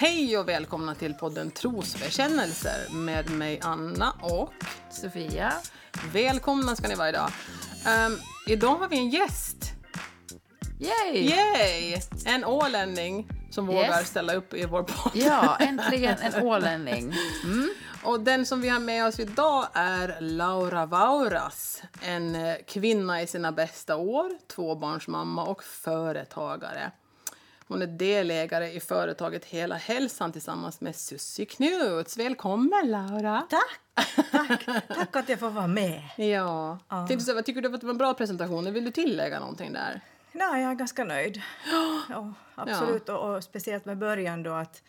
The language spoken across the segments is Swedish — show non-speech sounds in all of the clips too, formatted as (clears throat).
Hej och välkomna till podden Trosbekännelser med mig Anna och Sofia. Välkomna ska ni vara idag. Um, idag har vi en gäst. Yay! Yay! En ålänning som Yes. vågar ställa upp i vår podd. Ja, (laughs) äntligen en ålänning. Mm. Och den som vi har med oss idag är Laura Vauras. En eh, kvinna i sina bästa år, tvåbarnsmamma och företagare. Hon är delägare i företaget Hela hälsan tillsammans med Sussi Knuts. Välkommen Laura! Tack! Tack, tack att jag får vara med. Ja. Ja. Säga, vad tycker du att det var en bra presentation? Vill du tillägga någonting där? Nej, jag är ganska nöjd. (gasps) Ja, absolut, och, och speciellt med början då att,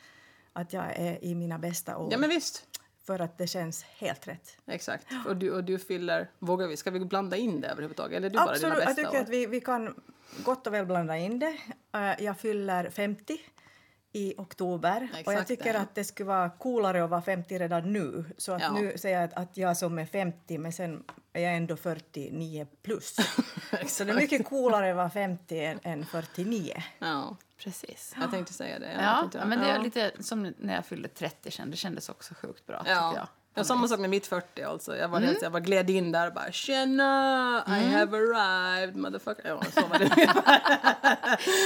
att jag är i mina bästa år. Ja men visst. För att det känns helt rätt. Exakt. Och du, och du fyller... Vågar vi? Ska vi blanda in det överhuvudtaget? Eller du bara dina absolut, bästa jag tycker år? att vi, vi kan gott och väl blanda in det. Eh, Jag fyller 50 i oktober och jag Exakt, tycker ja. att det skulle vara coolare att vara 50 redan nu. Så att Ja. nu säger jag att, att jag som är 50 men sen är jag ändå 49 plus. (laughs) Så det är mycket coolare att vara 50 än, än 49. Ja, precis. Jag tänkte säga det. Jag Ja, tänkte- men det är ja. lite som när jag fyllde 30 sen. Det kändes också sjukt bra, Ja. Ja, samma sak med mitt 40 alltså. Jag var helt, jag bara gled in där och bara “Tjena, I have arrived, motherfucker”. Ja, så var det. (laughs)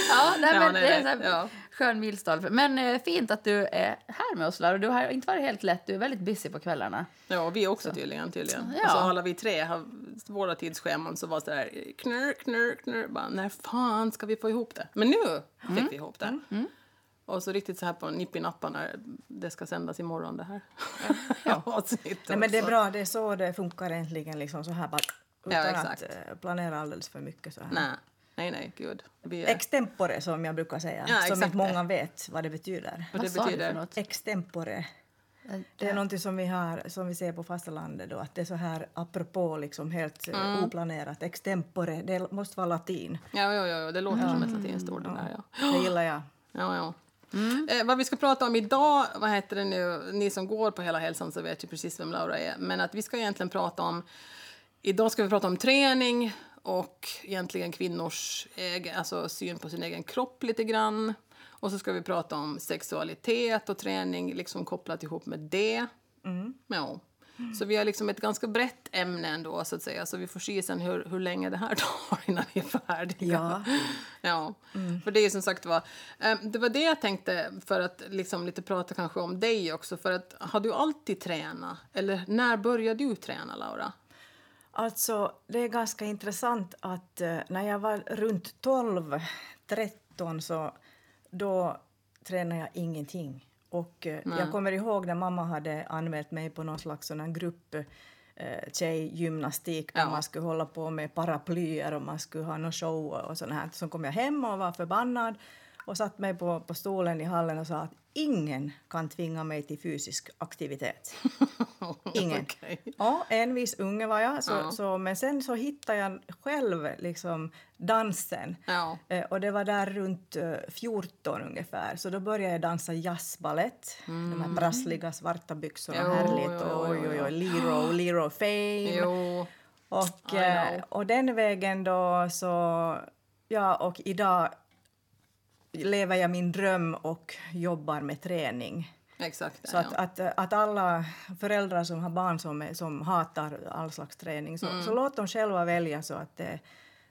Ja, nej, Ja, men nej, det är en ja. skön milstolpe. Men eh, fint att du är här med oss, Laura. Du har inte varit helt lätt. Du är väldigt busy på kvällarna. Ja, vi också tydligen. tydligen. Ja. Och så alla vi tre har våra tidsscheman så var det så där knurr, knurr, knurr. Bara, när fan ska vi få ihop det? Men nu fick vi ihop det. Och så riktigt så här på nipp i nappan när det ska sändas imorgon det här. (laughs) Ja. (laughs) avsnittet Nej, men det är bra, det är så det funkar äntligen liksom så här bara utan Ja, exakt. att eh, planera alldeles för mycket så här. Nej, nej, nej, gud. Vi är, Extempore som jag brukar säga, Ja, som inte många vet vad det betyder. vad det betyder. för något? Extempore. Det är någonting som vi har, som vi ser på fastlandet då, att det är så här apropå liksom helt eh, Mm. oplanerat. Extempore, det måste vara latin. Ja, ja, ja, det låter som ett latinskt ord. det Där, ja. Det gillar jag. Ja, ja. Eh, vad vi ska prata om idag, vad heter det nu, ni som går på Hela hälsan så vet ju precis vem Laura är. Men att vi ska egentligen prata om, idag ska vi prata om träning och egentligen kvinnors egen, alltså syn på sin egen kropp lite grann. Och så ska vi prata om sexualitet och träning liksom kopplat ihop med det. Ja. Så vi har liksom ett ganska brett ämne ändå så att säga. Så vi får se sen hur, hur länge det här (laughs) tar innan vi är färdiga. Ja. Ja, för det är som sagt var, eh, det var det jag tänkte för att liksom lite prata kanske om dig också. För att har du alltid tränat? Eller när började du träna Laura? Alltså, det är ganska intressant att eh, när jag var runt 12, 13 så då tränade jag ingenting. Och eh, jag kommer ihåg när mamma hade anmält mig på någon slags sån grupp eh, tjejgymnastik där Ja. man skulle hålla på med paraplyer och man skulle ha någon show och sånt här. Så kom jag hem och var förbannad och satt mig på, på stolen i hallen och sa att ingen kan tvinga mig till fysisk aktivitet. (laughs) Ingen. Okej. Ja, envis unge var jag. Så, Ja. så, men sen så hittade jag själv liksom dansen. Ja. Eh, och det var där runt eh, 14 ungefär. Så då började jag dansa jazzbalett. De här prassliga svarta byxorna, Mm. Jo, härligt. jo, och jo, oj, oj, jo. oj, Lero, (gasps) Lero Fame. Jo, Och, eh, och den vägen då så... Ja, och idag lever jag min dröm och jobbar med träning. exakt. Så ja. att, att, alla föräldrar som har barn som, som hatar all slags träning, så, Mm. så låt dem själva välja så att eh,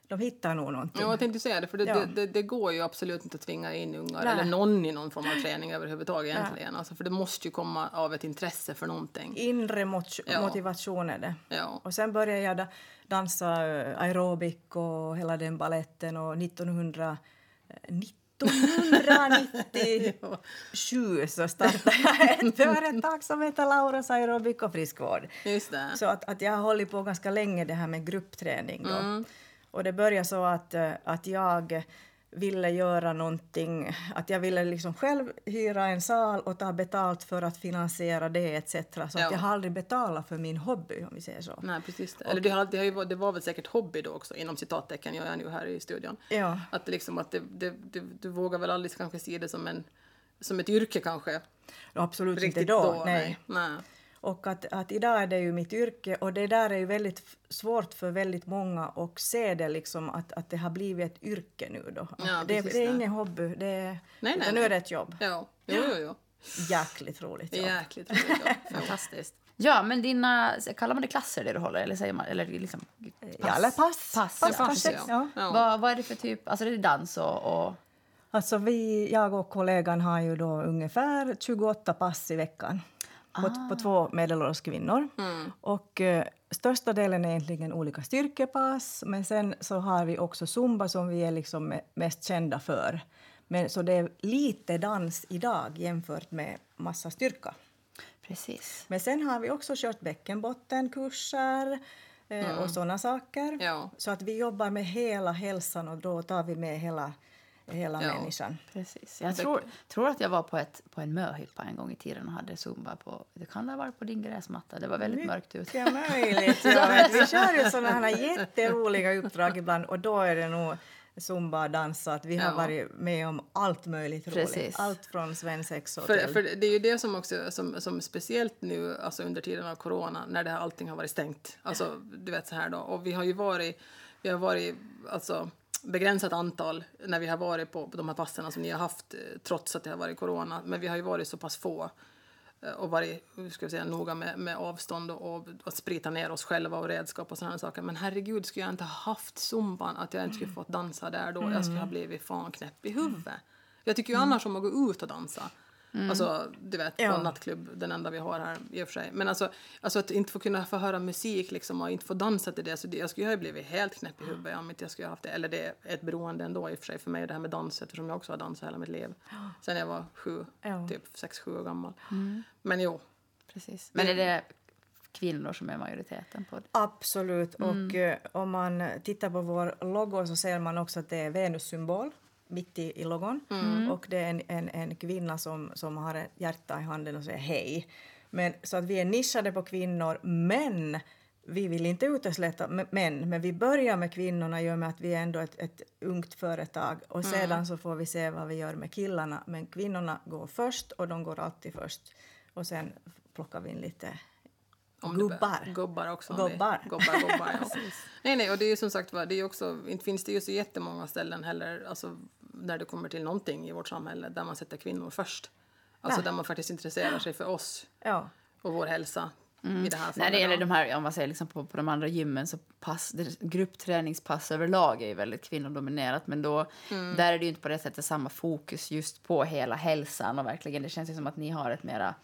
de hittar nog någonting. Ja, jag tänkte säga det, för det, Ja. det, det, det går ju absolut inte att tvinga in ungar Nej. eller någon i någon form av träning överhuvudtaget egentligen. Alltså, för det måste ju komma av ett intresse för någonting. Inre mot- Ja. motivation är det. Ja. Och sen började jag da, dansa aerobik och hela den balletten och 1900, eh, 1997 så startade jag ett (laughs) företag som heter Lauras aerobik och friskvård. Så att, att jag har hållit på ganska länge det här med gruppträning. Då. Och det började så att, eh, att jag ville göra någonting, att jag ville liksom själv hyra en sal och ta betalt för att finansiera det etc. Så Ja. att jag har aldrig betalat för min hobby om vi säger så. Nej, precis. Det. Eller det, har, det, har ju, det var väl säkert hobby då också, inom citattecken, jag är nu här i studion. Ja. Att, det liksom, att det, det, det, du vågar väl aldrig kanske se det som, en, som ett yrke kanske? Absolut Riktigt inte då. nej. nej. Och att, att idag är det ju mitt yrke och det där är ju väldigt svårt för väldigt många att se det liksom att, att det har blivit ett yrke nu då. Ja, det, det är ingen hobby, det är, Nej, nej, utan nu är det ett jobb. Ja, jo, jo, jo. Jäkligt roligt jobb. Jäkligt roligt jobb. (laughs) Fantastiskt. Ja, men dina, kallar man det klasser det du håller? Eller säger man, eller liksom Ja, eller pass. Pass, pass ja. Pass, Ja. Ja. Vad, vad är det för typ, alltså det är dans och, och Alltså vi, jag och kollegan har ju då ungefär 28 pass i veckan på, Ah. på två medelålders kvinnor. Mm. Och eh, största delen är egentligen olika styrkepass men sen så har vi också zumba som vi är liksom me- mest kända för. Men, så det är lite dans idag jämfört med massa styrka. precis. Men sen har vi också kört bäckenbottenkurser eh, och såna saker. Mm. Ja. Så att vi jobbar med hela hälsan och då tar vi med hela, hela Ja. människan. Precis. Jag tror, tror att jag var på, ett, på en möhippa en gång i tiden och hade zumba på, det kan ha varit på din gräsmatta, det var väldigt mörkt ute. Mycket möjligt. (laughs) Ja, men vi kör ju sådana här jätteroliga uppdrag ibland och då är det nog zumba dans att vi har Ja. varit med om allt möjligt roligt. Allt från svensexa För, till... för det är ju det som också som, som speciellt nu alltså under tiden av corona när det här allting har varit stängt. Alltså du vet så här då och vi har ju varit vi har varit alltså begränsat antal när vi har varit på, på de här passen som ni har haft eh, trots att det har varit corona. Men vi har ju varit så pass få eh, och varit ska jag säga, noga med, med avstånd och, och att sprita ner oss själva och redskap och sådana saker. Men herregud, skulle jag inte ha haft zumban, att jag inte skulle fått dansa där då, jag skulle ha blivit fan knäpp i huvudet. Jag tycker ju annars om att gå ut och dansa. Alltså, du vet, på Ja. en nattklubb, den enda vi har här i och för sig. Men alltså, alltså att inte få kunna få höra musik liksom, och inte få dansa till det, så det, jag skulle ju ha blivit helt knäpp i huvudet om inte jag skulle ha haft det. Eller det är ett beroende ändå i och för sig för mig, det här med dans, eftersom jag också har dansat hela mitt liv. (gasps) Sen jag var sju, Ja. typ sex, sju år gammal. Men jo, Precis. Men är det kvinnor som är majoriteten på det? Absolut. Och eh, om man tittar på vår logo så ser man också att det är Venus-symbol mitt i, i logon. Och det är en, en, en kvinna som, som har ett hjärta i handen och säger hej. Men, så att vi är nischade på kvinnor, men vi vill inte utesluta män. Men vi börjar med kvinnorna i och med att vi är ändå ett, ett ungt företag. Och sedan så får vi se vad vi gör med killarna. Men kvinnorna går först och de går alltid först. Och sen plockar vi in lite Om Gubbar. Gubbar också. Gubbar. Vi, gubbar, gubbar ja. (laughs) nej, nej, och det är ju som sagt det är också, inte finns det ju så jättemånga ställen heller, alltså när det kommer till någonting i vårt samhälle där man sätter kvinnor först. Alltså Nej. där man faktiskt intresserar sig för oss Ja. och vår hälsa i det här fallet. När det gäller de här, om man säger liksom på, på de andra gymmen så pass, det, gruppträningspass överlag är ju väldigt kvinnodominerat men då, där är det ju inte på det sättet samma fokus just på hela hälsan och verkligen det känns ju som att ni har ett mera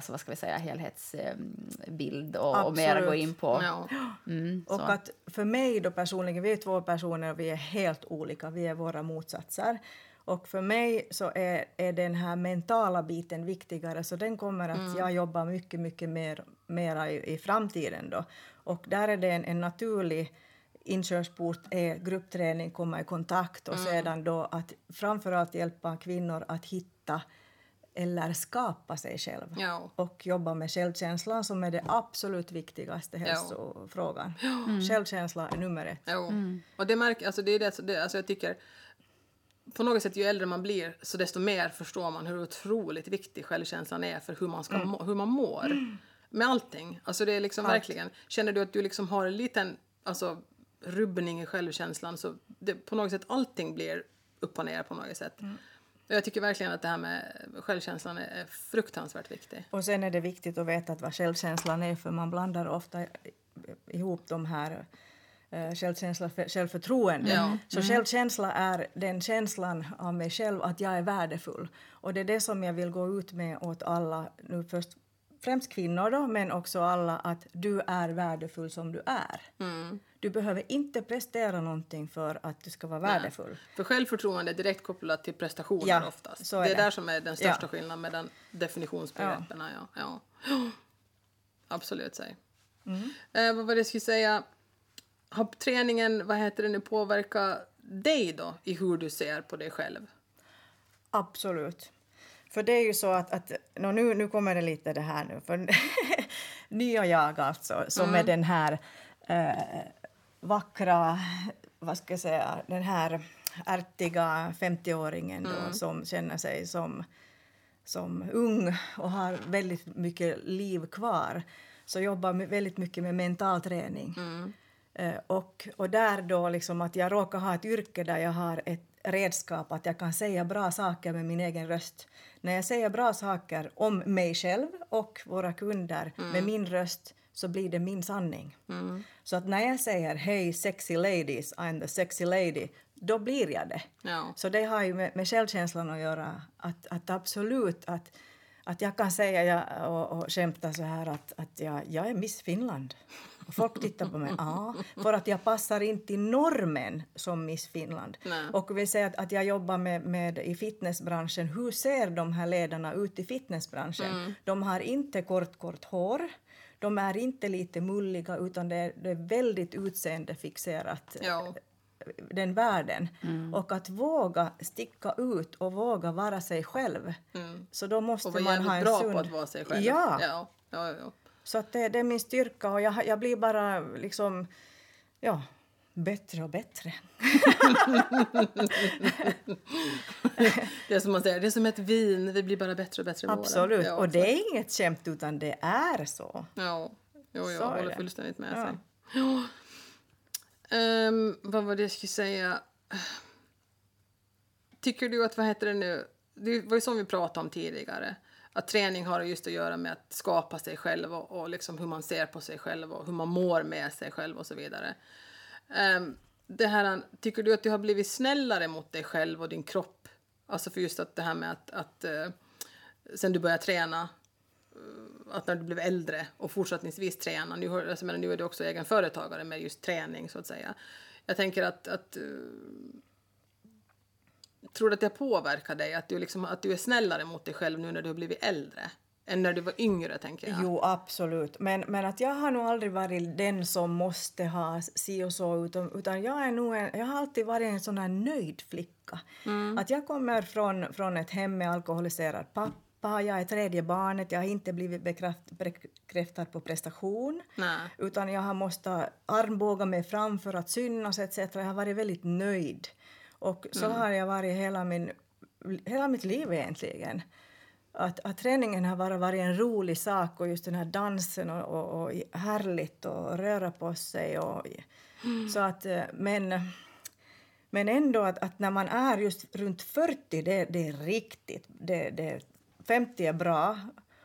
alltså vad ska vi säga, helhetsbild och, och mer att gå Absolut. in på. Ja. Mm, så. Och att för mig då personligen, vi är två personer och vi är helt olika, vi är våra motsatser. Och för mig så är, är den här mentala biten viktigare så den kommer att jag jobba mycket, mycket mer mera i, i framtiden då. Och där är det en, en naturlig inkörsport är gruppträning, komma i kontakt och sedan då att framförallt hjälpa kvinnor att hitta eller skapa sig själv Ja. och jobba med självkänslan som är det absolut viktigaste hälsofrågan. Självkänsla är nummer ett. Jo. Och det märker, alltså det är det, det, alltså jag tycker på något sätt ju äldre man blir så desto mer förstår man hur otroligt viktig självkänslan är för hur man, ska må, hur man mår. Med allting. Alltså det är liksom verkligen, känner du att du liksom har en liten alltså, rubbning i självkänslan så det, på något sätt allting blir upp och ner på något sätt. Och jag tycker verkligen att det här med självkänslan är, är fruktansvärt viktigt. Och sen är det viktigt att veta vad självkänslan är för man blandar ofta ihop de här eh, självkänsla självförtroende. Ja. Så självkänsla är den känslan av mig själv att jag är värdefull. Och det är det som jag vill gå ut med åt alla, nu först främst kvinnor då, men också alla att du är värdefull som du är. Du behöver inte prestera någonting för att du ska vara värdefull. För självförtroende är direkt kopplat till prestationer Ja, oftast. så är det är det. där som är den största Ja. skillnaden med den definitionsbegreppen. Ja. Ja. Ja. (gasps) Absolut, säg. Mm. Eh, vad var det jag skulle säga? Har träningen, vad heter det nu, påverkat dig då i hur du ser på dig själv? Absolut. För det är ju så att, att nu, nu kommer det lite det här nu, för (laughs) nya jag alltså, som är den här eh, vackra, vad ska jag säga, den här ärtiga 50-åringen då, som känner sig som som ung och har väldigt mycket liv kvar så jobbar väldigt mycket med mental träning. Mm. Eh, och, och där då liksom att jag råkar ha ett yrke där jag har ett redskap att jag kan säga bra saker med min egen röst. När jag säger bra saker om mig själv och våra kunder med min röst så blir det min sanning. Så att när jag säger hej sexy ladies, I'm the sexy lady, då blir jag det. Ja. Så det har ju med, med självkänslan att göra. Att, att absolut att, att jag kan säga jag, och, och skämta så här att, att jag, jag är Miss Finland. Och folk tittar på mig. (laughs) Ja, för att jag passar inte i normen som Miss Finland. Nej. Och vill säga att, att jag jobbar med, med i fitnessbranschen. Hur ser de här ledarna ut i fitnessbranschen? De har inte kort, kort hår. De är inte lite mulliga utan det är, det är väldigt utseendefixerat Ja. den världen. Och att våga sticka ut och våga vara sig själv. Så då måste man ha en bra sund... på att vara sig själv. Ja, Ja, ja, ja. så att det, det är min styrka och jag, jag blir bara liksom, ja, bättre och bättre. (laughs) Det är som man säger, det är som ett vin, vi blir bara bättre och bättre med. Absolut. Ja, och så- det är inget skämt utan det är så. Ja, jo, Så jag är håller fullständigt med Ja. sig. Ja. Ehm, vad var det jag skulle säga? Tycker du att, vad heter det nu, det var ju som vi pratade om tidigare, att träning har just att göra med att skapa sig själv och, och liksom hur man ser på sig själv och hur man mår med sig själv och så vidare. Um, det här, tycker du att du har blivit snällare mot dig själv och din kropp? Alltså för just att det här med att, att uh, sen du började träna eh, att när du blev äldre och fortsättningsvis träna, nu, har- alltså, men nu är du också egen företagare med just träning så att säga. Jag tänker att, att uh, tror du att det påverkar dig, att du, liksom, att du är snällare mot dig själv nu när du har blivit äldre? Än när du var yngre, tänker jag. Jo, absolut. Men, men att jag har nog aldrig varit den som måste ha si och så, utan, utan jag, är nog en, jag har alltid varit en sån här nöjd flicka. Att jag kommer från, från ett hem med alkoholiserad pappa, jag är tredje barnet, jag har inte blivit bekräft, bekräftad på prestation. Nej. Utan jag har måste armbåga mig fram för att synas etc. Jag har varit väldigt nöjd. Och så har jag varit hela, min, hela mitt liv egentligen. Att, att träningen har bara varit en rolig sak och just den här dansen och, och, och härligt och röra på sig. Och, så att, eh, men, men ändå att, att när man är just runt 40, det, det är riktigt. Det, det, 50 är bra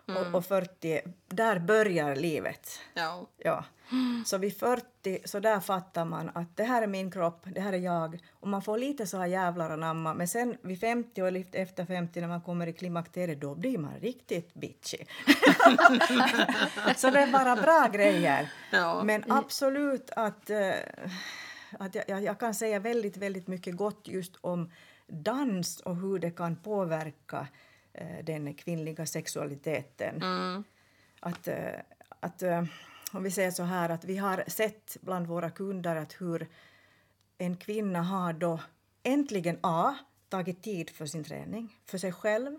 och, och 40, där börjar livet. Ja. Ja. Så vid 40 så där fattar man att det här är min kropp, det här är jag. Och man får lite så här jävlar anamma. Men sen vid 50 och efter 50 när man kommer i klimakteriet då blir man riktigt bitchy. (laughs) så det är bara bra grejer. Ja. Men absolut att, eh, att jag, jag, kan säga väldigt, väldigt mycket gott just om dans och hur det kan påverka den kvinnliga sexualiteten. Att, eh, att eh, om vi säger så här att vi har sett bland våra kunder att hur en kvinna har då äntligen A. tagit tid för sin träning, för sig själv.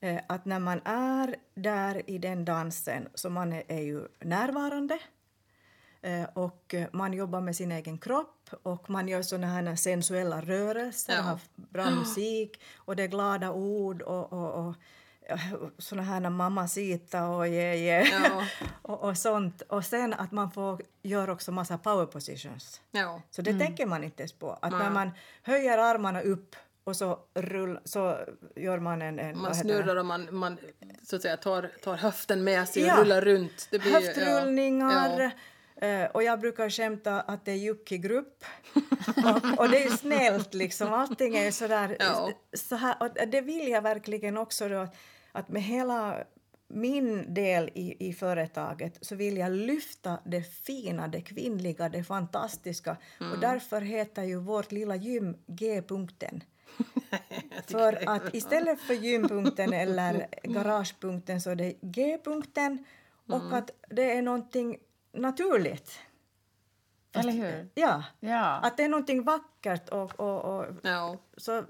Eh, Att när man är där i den dansen så man är, ju närvarande eh, och eh, man jobbar med sin egen kropp och man gör såna här sensuella rörelser, Ja. har bra (gasps) musik och det är glada ord och, och, och såna här mamacita och yeah, yeah. Ja. (laughs) och, och sånt. Och sen att man får göra också massa power positions. Ja. Så det tänker man inte ens på. Att när man höjer armarna upp och så, rull, så gör man en... en Man snurrar och man, man så att säga, tar, tar höften med sig och Ja. rullar runt. Det blir, Höftrullningar. Eh, Och jag brukar skämta att det är Jukki-grupp. och, och det är snällt liksom. Allting är sådär... Ja. Så här, och det vill jag verkligen också då, att med hela min del i, i företaget så vill jag lyfta det fina, det kvinnliga, det fantastiska. Och därför heter ju vårt lilla gym G-punkten. (laughs) För att istället för gympunkten eller garagepunkten så är det G-punkten och att det är någonting naturligt. Eller hur? Ja, Ja. att det är någonting vackert och, och, och Ja. så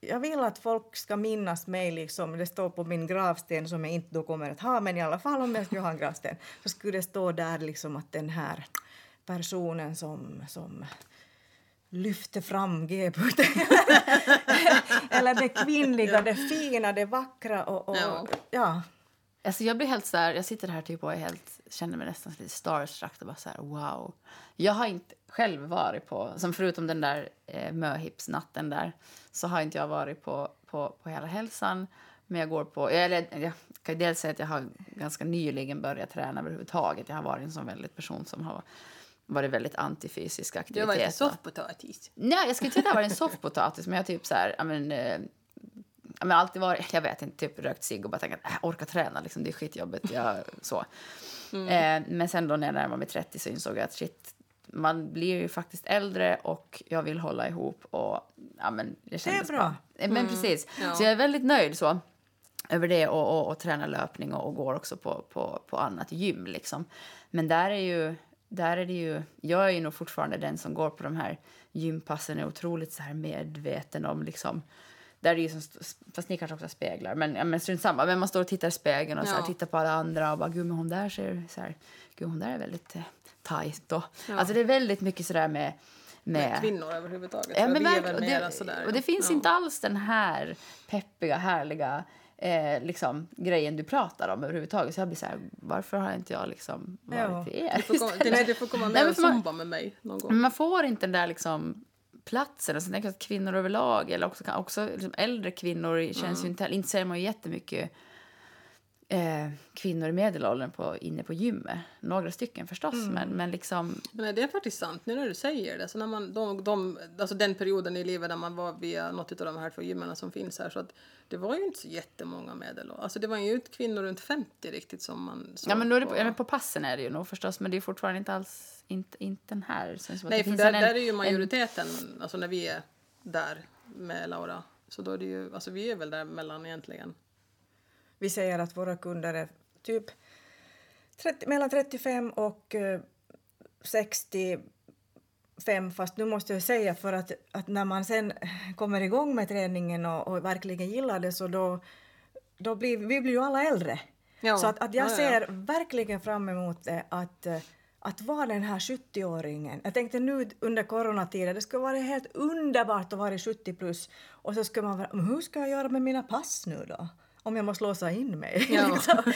jag vill att folk ska minnas mig, liksom, det står på min gravsten som jag inte då kommer att ha, men i alla fall om jag skulle ha en gravsten så skulle det stå där liksom att den här personen som, som lyfter fram G-punkten. (laughs) Eller det kvinnliga, det fina, det vackra. Och, och, Ja. ja. Alltså jag blir helt så här, jag sitter här typ och är helt, känner mig nästan lite starstruck och bara så här, wow. Jag har inte själv varit på, som förutom den där eh, möhipsnatten där, så har inte jag varit på, på, på Hela hälsan. Men jag går på, eller jag kan dels säga att jag har ganska nyligen börjat träna överhuvudtaget. Jag har varit en sån väldigt person som har varit väldigt antifysisk Du har aktivitet. varit en soffpotatis. Nej, jag skulle inte säga att jag varit en soffpotatis, men jag typ så här, men, eh, men alltid varit, jag vet inte, typ rökt cigg och bara tänkt att äh, orka träna, liksom, det är skitjobbigt. Jag, så. Eh, men sen då när jag närmade mig 30 så insåg jag att shit, man blir ju faktiskt äldre och jag vill hålla ihop och ja men det kändes bra. Eh, Men precis, Ja. så jag är väldigt nöjd så över det och, och, och tränar löpning och, och går också på, på, på annat gym liksom. Men där är ju, där är det ju, jag är ju nog fortfarande den som går på de här gympassen är otroligt så här medveten om liksom där är det ju som, fast ni kanske också har speglar, men, ja, men strunt samma. Men man står och tittar i spegeln och så här, Ja. tittar på alla andra och bara gud men hon där ser så här, gud hon där är väldigt eh, tajt och alltså det är väldigt mycket sådär med med, Med kvinnor överhuvudtaget. Ja, men är väl och det, sådär. och det ja. finns ja. inte alls den här peppiga, härliga eh, liksom, grejen du pratar om överhuvudtaget. Så jag blir så här, varför har inte jag liksom varit Ja. er Du får komma, nej, du får komma Nej, med men och zumba med mig någon gång. Men man får inte den där liksom platsen. Och sen tänker jag att kvinnor överlag, eller också, också liksom äldre kvinnor, känns ju inte, inte ser man ju jättemycket eh, kvinnor i medelåldern på, inne på gymmet. Några stycken förstås, men, men liksom... Men det är faktiskt sant nu när du säger det. Så när man, de, de, alltså den perioden i livet när man var via något av de här två gymmen som finns här. Så att det var ju inte så jättemånga medelålders. Alltså det var ju inte kvinnor runt 50 riktigt som man såg Ja, men, det, på. ja, men på passen är det ju nog förstås, men det är fortfarande inte alls inte, inte den här. Att Nej, för där, en- där är ju en- majoriteten, alltså när vi är där med Laura. Så då är det ju, alltså vi är väl där mellan egentligen. Vi säger att våra kunder är typ 30, mellan 35 och eh, 65 fast nu måste jag säga för att, att när man sen kommer igång med träningen och, och verkligen gillar det så då, då blir vi blir ju alla äldre. Ja. Så att, att jag Ja, ja. ser verkligen fram emot det att, eh, att vara den här 70-åringen. Jag tänkte nu under coronatiden, det skulle vara helt underbart att vara 70 plus och så skulle man vara, "Men hur ska jag göra med mina pass nu då? Om jag måste låsa in mig. Ja. (laughs) liksom.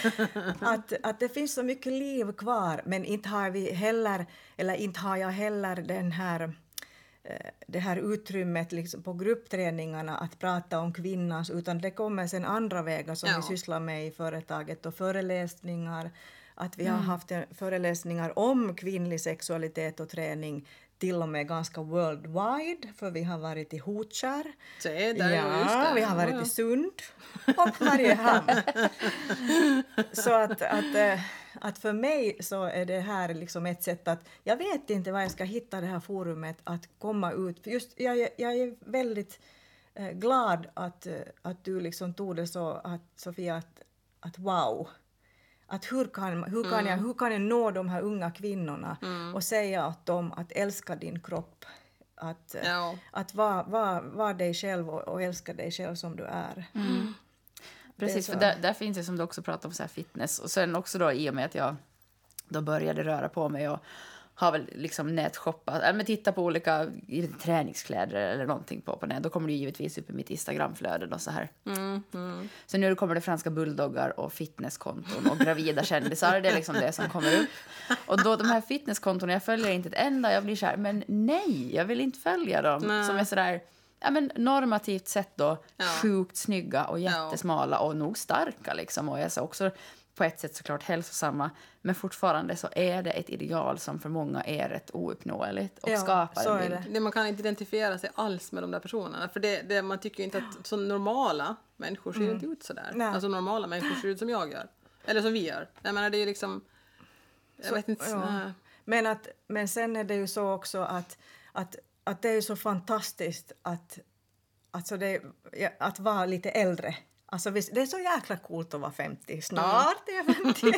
att, att det finns så mycket liv kvar men inte har vi heller, eller inte har jag heller den här eh, det här utrymmet liksom på gruppträningarna att prata om kvinnans utan det kommer sen andra vägar som Ja. vi sysslar med i företaget och föreläsningar. Att vi Mm. har haft föreläsningar om kvinnlig sexualitet och träning till och med ganska worldwide för vi har varit i Hotkärr. Se, där, ja, vi har varit Ja, i Sund och Mariehamn. (laughs) så att, att, eh, att för mig så är det här liksom ett sätt att, jag vet inte var jag ska hitta det här forumet att komma ut. Just, jag, jag är väldigt eh, glad att, eh, att du liksom tog det så, att, Sofia, att, att wow. Att hur, kan, hur, kan jag, hur kan jag nå de här unga kvinnorna och säga åt dem att älska din kropp. Att, Ja. att vara var, var dig själv och, och älska dig själv som du är. Precis, så. för där, där finns det som du också pratar om så här fitness. Och sen också då i och med att jag då började röra på mig och har väl liksom nätshoppat, äh, men titta på olika träningskläder eller någonting på, på nät. Då kommer det givetvis upp i mitt Instagramflöde och så här. Så nu kommer det franska bulldoggar och fitnesskonton och gravida kändisar. Det är liksom det som kommer upp. Och då de här fitnesskonton, jag följer inte ett enda. Jag blir så här, men nej, jag vill inte följa dem. Nej. Som är så där, ja men normativt sett då, Ja. sjukt snygga och jättesmala och nog starka liksom. Och så också på ett sätt såklart hälsosamma. Men fortfarande så är det ett ideal som för många är rätt ouppnåeligt och Ja, skapar så en är det. Det, man kan inte identifiera sig alls med de där personerna. För det, det, man tycker ju inte att så normala människor ser ju inte ut sådär. Nej. Alltså normala människor ser ut som jag gör. Eller som vi gör. Jag menar det är liksom... Jag Så- vet inte. ja. Men, att, men sen är det ju så också att, att, att det är så fantastiskt att, alltså det, att vara lite äldre. Alltså det är så jäkla coolt att vara 50. Snart är jag 50.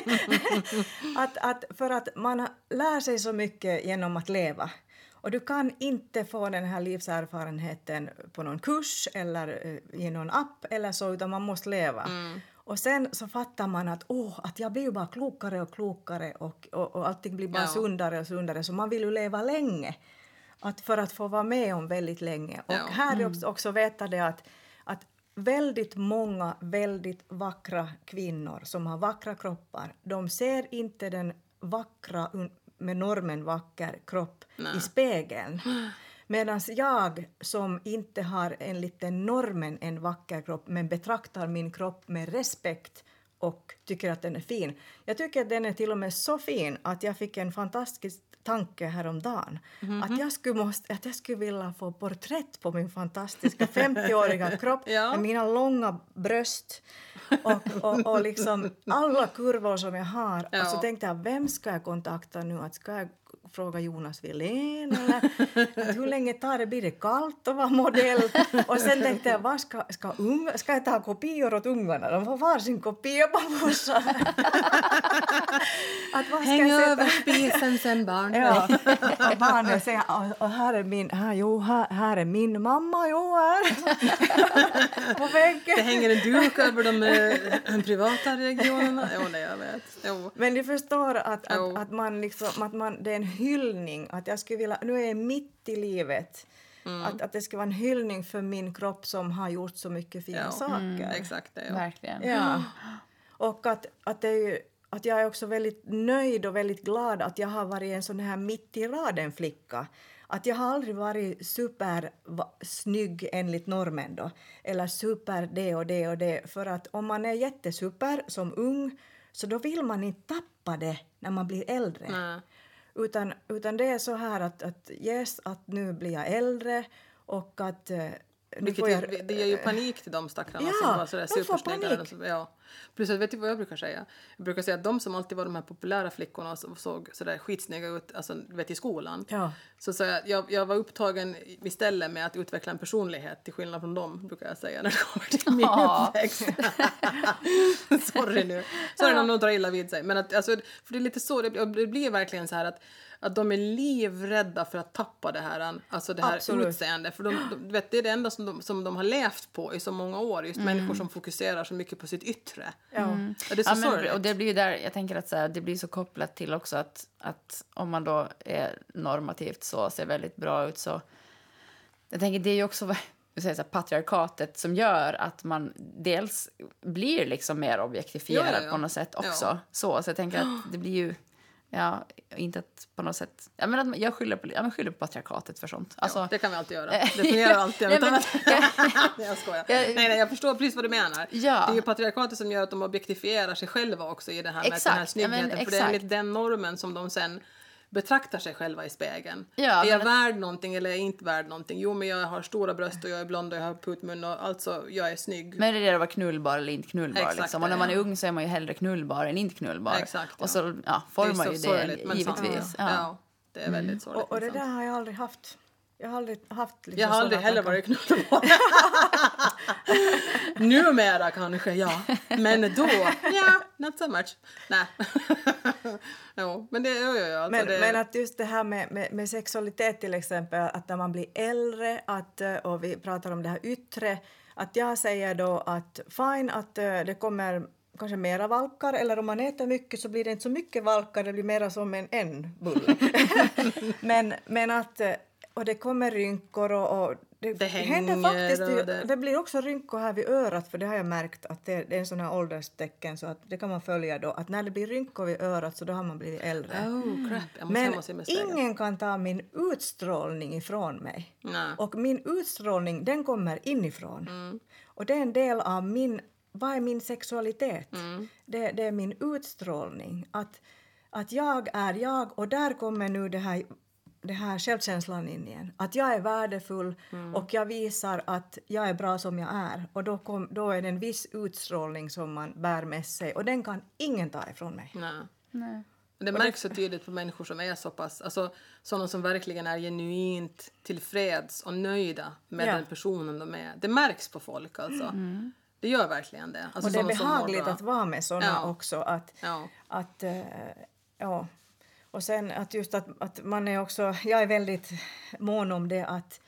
(laughs) att, att, för att man lär sig så mycket genom att leva. Och du kan inte få den här livserfarenheten på någon kurs eller eh, i någon app eller så, utan man måste leva. Och sen så fattar man att, åh, att jag blir ju bara klokare och klokare och, och, och allting blir bara Ja. sundare och sundare, så man vill ju leva länge. att för att få vara med om väldigt länge. Och Ja. här är också, också veta det att väldigt många väldigt vackra kvinnor som har vackra kroppar, de ser inte den vackra, med normen vacker kropp i spegeln. Medan jag som inte har enligt den normen en vacker kropp men betraktar min kropp med respekt och tycker att den är fin. Jag tycker att den är till och med så fin att jag fick en fantastisk tanke häromdagen. Att, jag skulle måste, att jag skulle vilja få porträtt på min fantastiska 50-åriga (laughs) kropp Ja. med mina långa bröst och, och, och liksom alla kurvor som jag har. Ja. Och så tänkte jag, vem ska jag kontakta nu? Att ska jag fråga Jonas Wilén eller att hur länge tar det? Blir det kallt att vara modell? Och sen tänkte jag, vad ska, ska, unga, ska jag ta kopior åt ungarna? De får varsin kopia på morsan. (laughs) Häng över spisen sen barn. Ja, barnen säger och, och här är min, här, jo, här, här är min mamma, jo, här. (laughs) på Det väggen. hänger en duk över de eh, privata regionerna. Jo, nej, jag vet. Jo. Men ni förstår att, att, att, man liksom, att man, det är en hyllning. Att jag skulle vilja, nu är jag mitt i livet. Mm. Att, att det ska vara en hyllning för min kropp som har gjort så mycket fina Ja. saker. Exakt det. Ja. Verkligen. Ja. Och att, att, det är ju, att jag är också väldigt nöjd och väldigt glad att jag har varit en sån här mitt i raden-flicka. Att jag har aldrig varit super va, snygg enligt normen då, eller super det och det och det. För att om man är jättesuper som ung så då vill man inte tappa det när man blir äldre. Nej. Utan, utan det är så här att, att yes, att nu blir jag äldre och att eh, vilket jag... ju, det ger ju panik till de stackarna Ja, som var sådär supersnygga. Och så- Ja. Plus vet du vad jag brukar säga? Jag brukar säga att de som alltid var de här populära flickorna som såg sådär skitsnygga ut alltså, vet, i skolan. Ja. Så, så jag, jag, var upptagen istället med att utveckla en personlighet till skillnad från dem, brukar jag säga när det kommer till min Ja. uppväxt. (laughs) Sorry nu. Sorry om någon tar illa vid sig. Men att, alltså, för det är lite så, det, det blir verkligen så här att att de är livrädda för att tappa det här, alltså det här Absolut. utseendet. För de, de, du vet, det är det enda som de, som de har levt på i så många år. Just människor som fokuserar så mycket på sitt yttre. Ja. Ja, det är så Ja, men, sorgligt. och det blir ju där, jag tänker att så här, det blir så kopplat till också att, att om man då är normativt så ser väldigt bra ut så jag tänker det är ju också (laughs) säger så här, patriarkatet som gör att man dels blir liksom mer objektifierad Ja, ja, ja. på något sätt också. Ja. Så, så jag tänker att det blir ju ja, inte att på något sätt... Ja, men att man- jag skyller på, ja, men skyller på patriarkatet för sånt. Alltså, ja, det kan vi alltid göra. (laughs) Det fungerar alltid. Nej, men- (laughs) nej, jag skojar. Jag- nej, nej, jag förstår precis vad du menar. Ja. Det är ju patriarkatet som gör att de objektifierar sig själva också i det här med Exakt, den här ja, snyggheten. men för det är enligt den normen som de sen betraktar sig själva i spegeln. Ja, är jag men värd någonting eller är jag inte värd någonting? Jo, men jag har stora bröst och jag är blond och jag har putmun och alltså jag är snygg. Men det är det att vara knullbar eller inte knullbar. Exakt, liksom. Och när ja. man är ung så är man ju hellre knullbar än inte knullbar. Exakt, ja. Och så ja, det formar så ju det givetvis. sant. Ja. Ja, det är väldigt sorgligt. Och, och det men där har jag aldrig haft. Jag har aldrig haft liksom Jag har aldrig heller varit knullbar. (laughs) Numera kanske, ja. Men då, ja, not so much. Nej. (laughs) jo, men det, jo, jo, alltså Men, det, men att just det här med, med, med sexualitet till exempel, att när man blir äldre att, eh, och vi pratar om det här yttre, att jag säger då att fine att eh, det kommer kanske mera valkar eller om man äter mycket så blir det inte så mycket valkar, det blir mera som en, en bulle. (laughs) men, men att eh, och det kommer rynkor och, och det, Det händer faktiskt. Det, det- blir också rynkor här vid örat för det har jag märkt att det, är en sån här ålderstecken så att det kan man följa då att när det blir rynkor vid örat så då har man blivit äldre. Oh, crap. Men ingen kan ta min utstrålning ifrån mig. Nej. Och min utstrålning den kommer inifrån. Mm. Och det är en del av min, vad är min sexualitet? Mm. Det, det är min utstrålning. Att, att jag är jag och där kommer nu det här, det här självkänslan in igen. Att jag är värdefull Mm. och jag visar att jag är bra som jag är. Och då, kom, då är det en viss utstrålning som man bär med sig och den kan ingen ta ifrån mig. Nej. Nej. Det märks så tydligt på människor som är så pass, alltså sådana som verkligen är genuint tillfreds och nöjda med Ja. den personen de är. Det märks på folk alltså. Det gör verkligen det. Alltså, och det är sådana behagligt att vara med såna Ja. också. Att, Ja. att, eh, ja. Och sen att just att, att man är också, jag är väldigt mån om det att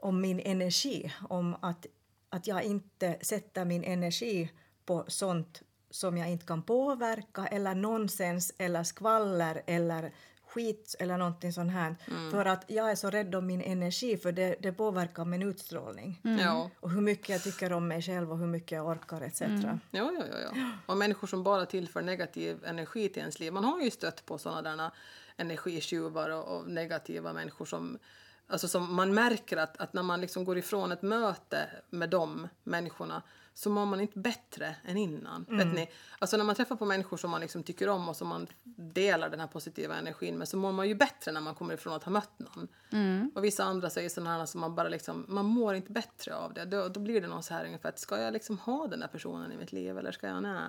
om min energi, om att, att jag inte sätter min energi på sånt som jag inte kan påverka eller nonsens eller skvaller eller skit eller någonting sånt här. För att jag är så rädd om min energi för det, det påverkar min utstrålning. Ja. Och hur mycket jag tycker om mig själv och hur mycket jag orkar etc. Ja, ja, ja, ja. Och människor som bara tillför negativ energi till ens liv. Man har ju stött på sådana där energitjuvar och, och negativa människor som Alltså som man märker att, att när man liksom går ifrån ett möte med de människorna så mår man inte bättre än innan. Vet ni? Alltså när man träffar på människor som man liksom tycker om och som man delar den här positiva energin med så mår man ju bättre när man kommer ifrån att ha mött någon. Och vissa andra säger sådana här som man bara liksom, man mår inte bättre av det. Då, då blir det någon så här ungefär att ska jag liksom ha den där personen i mitt liv eller ska jag nej?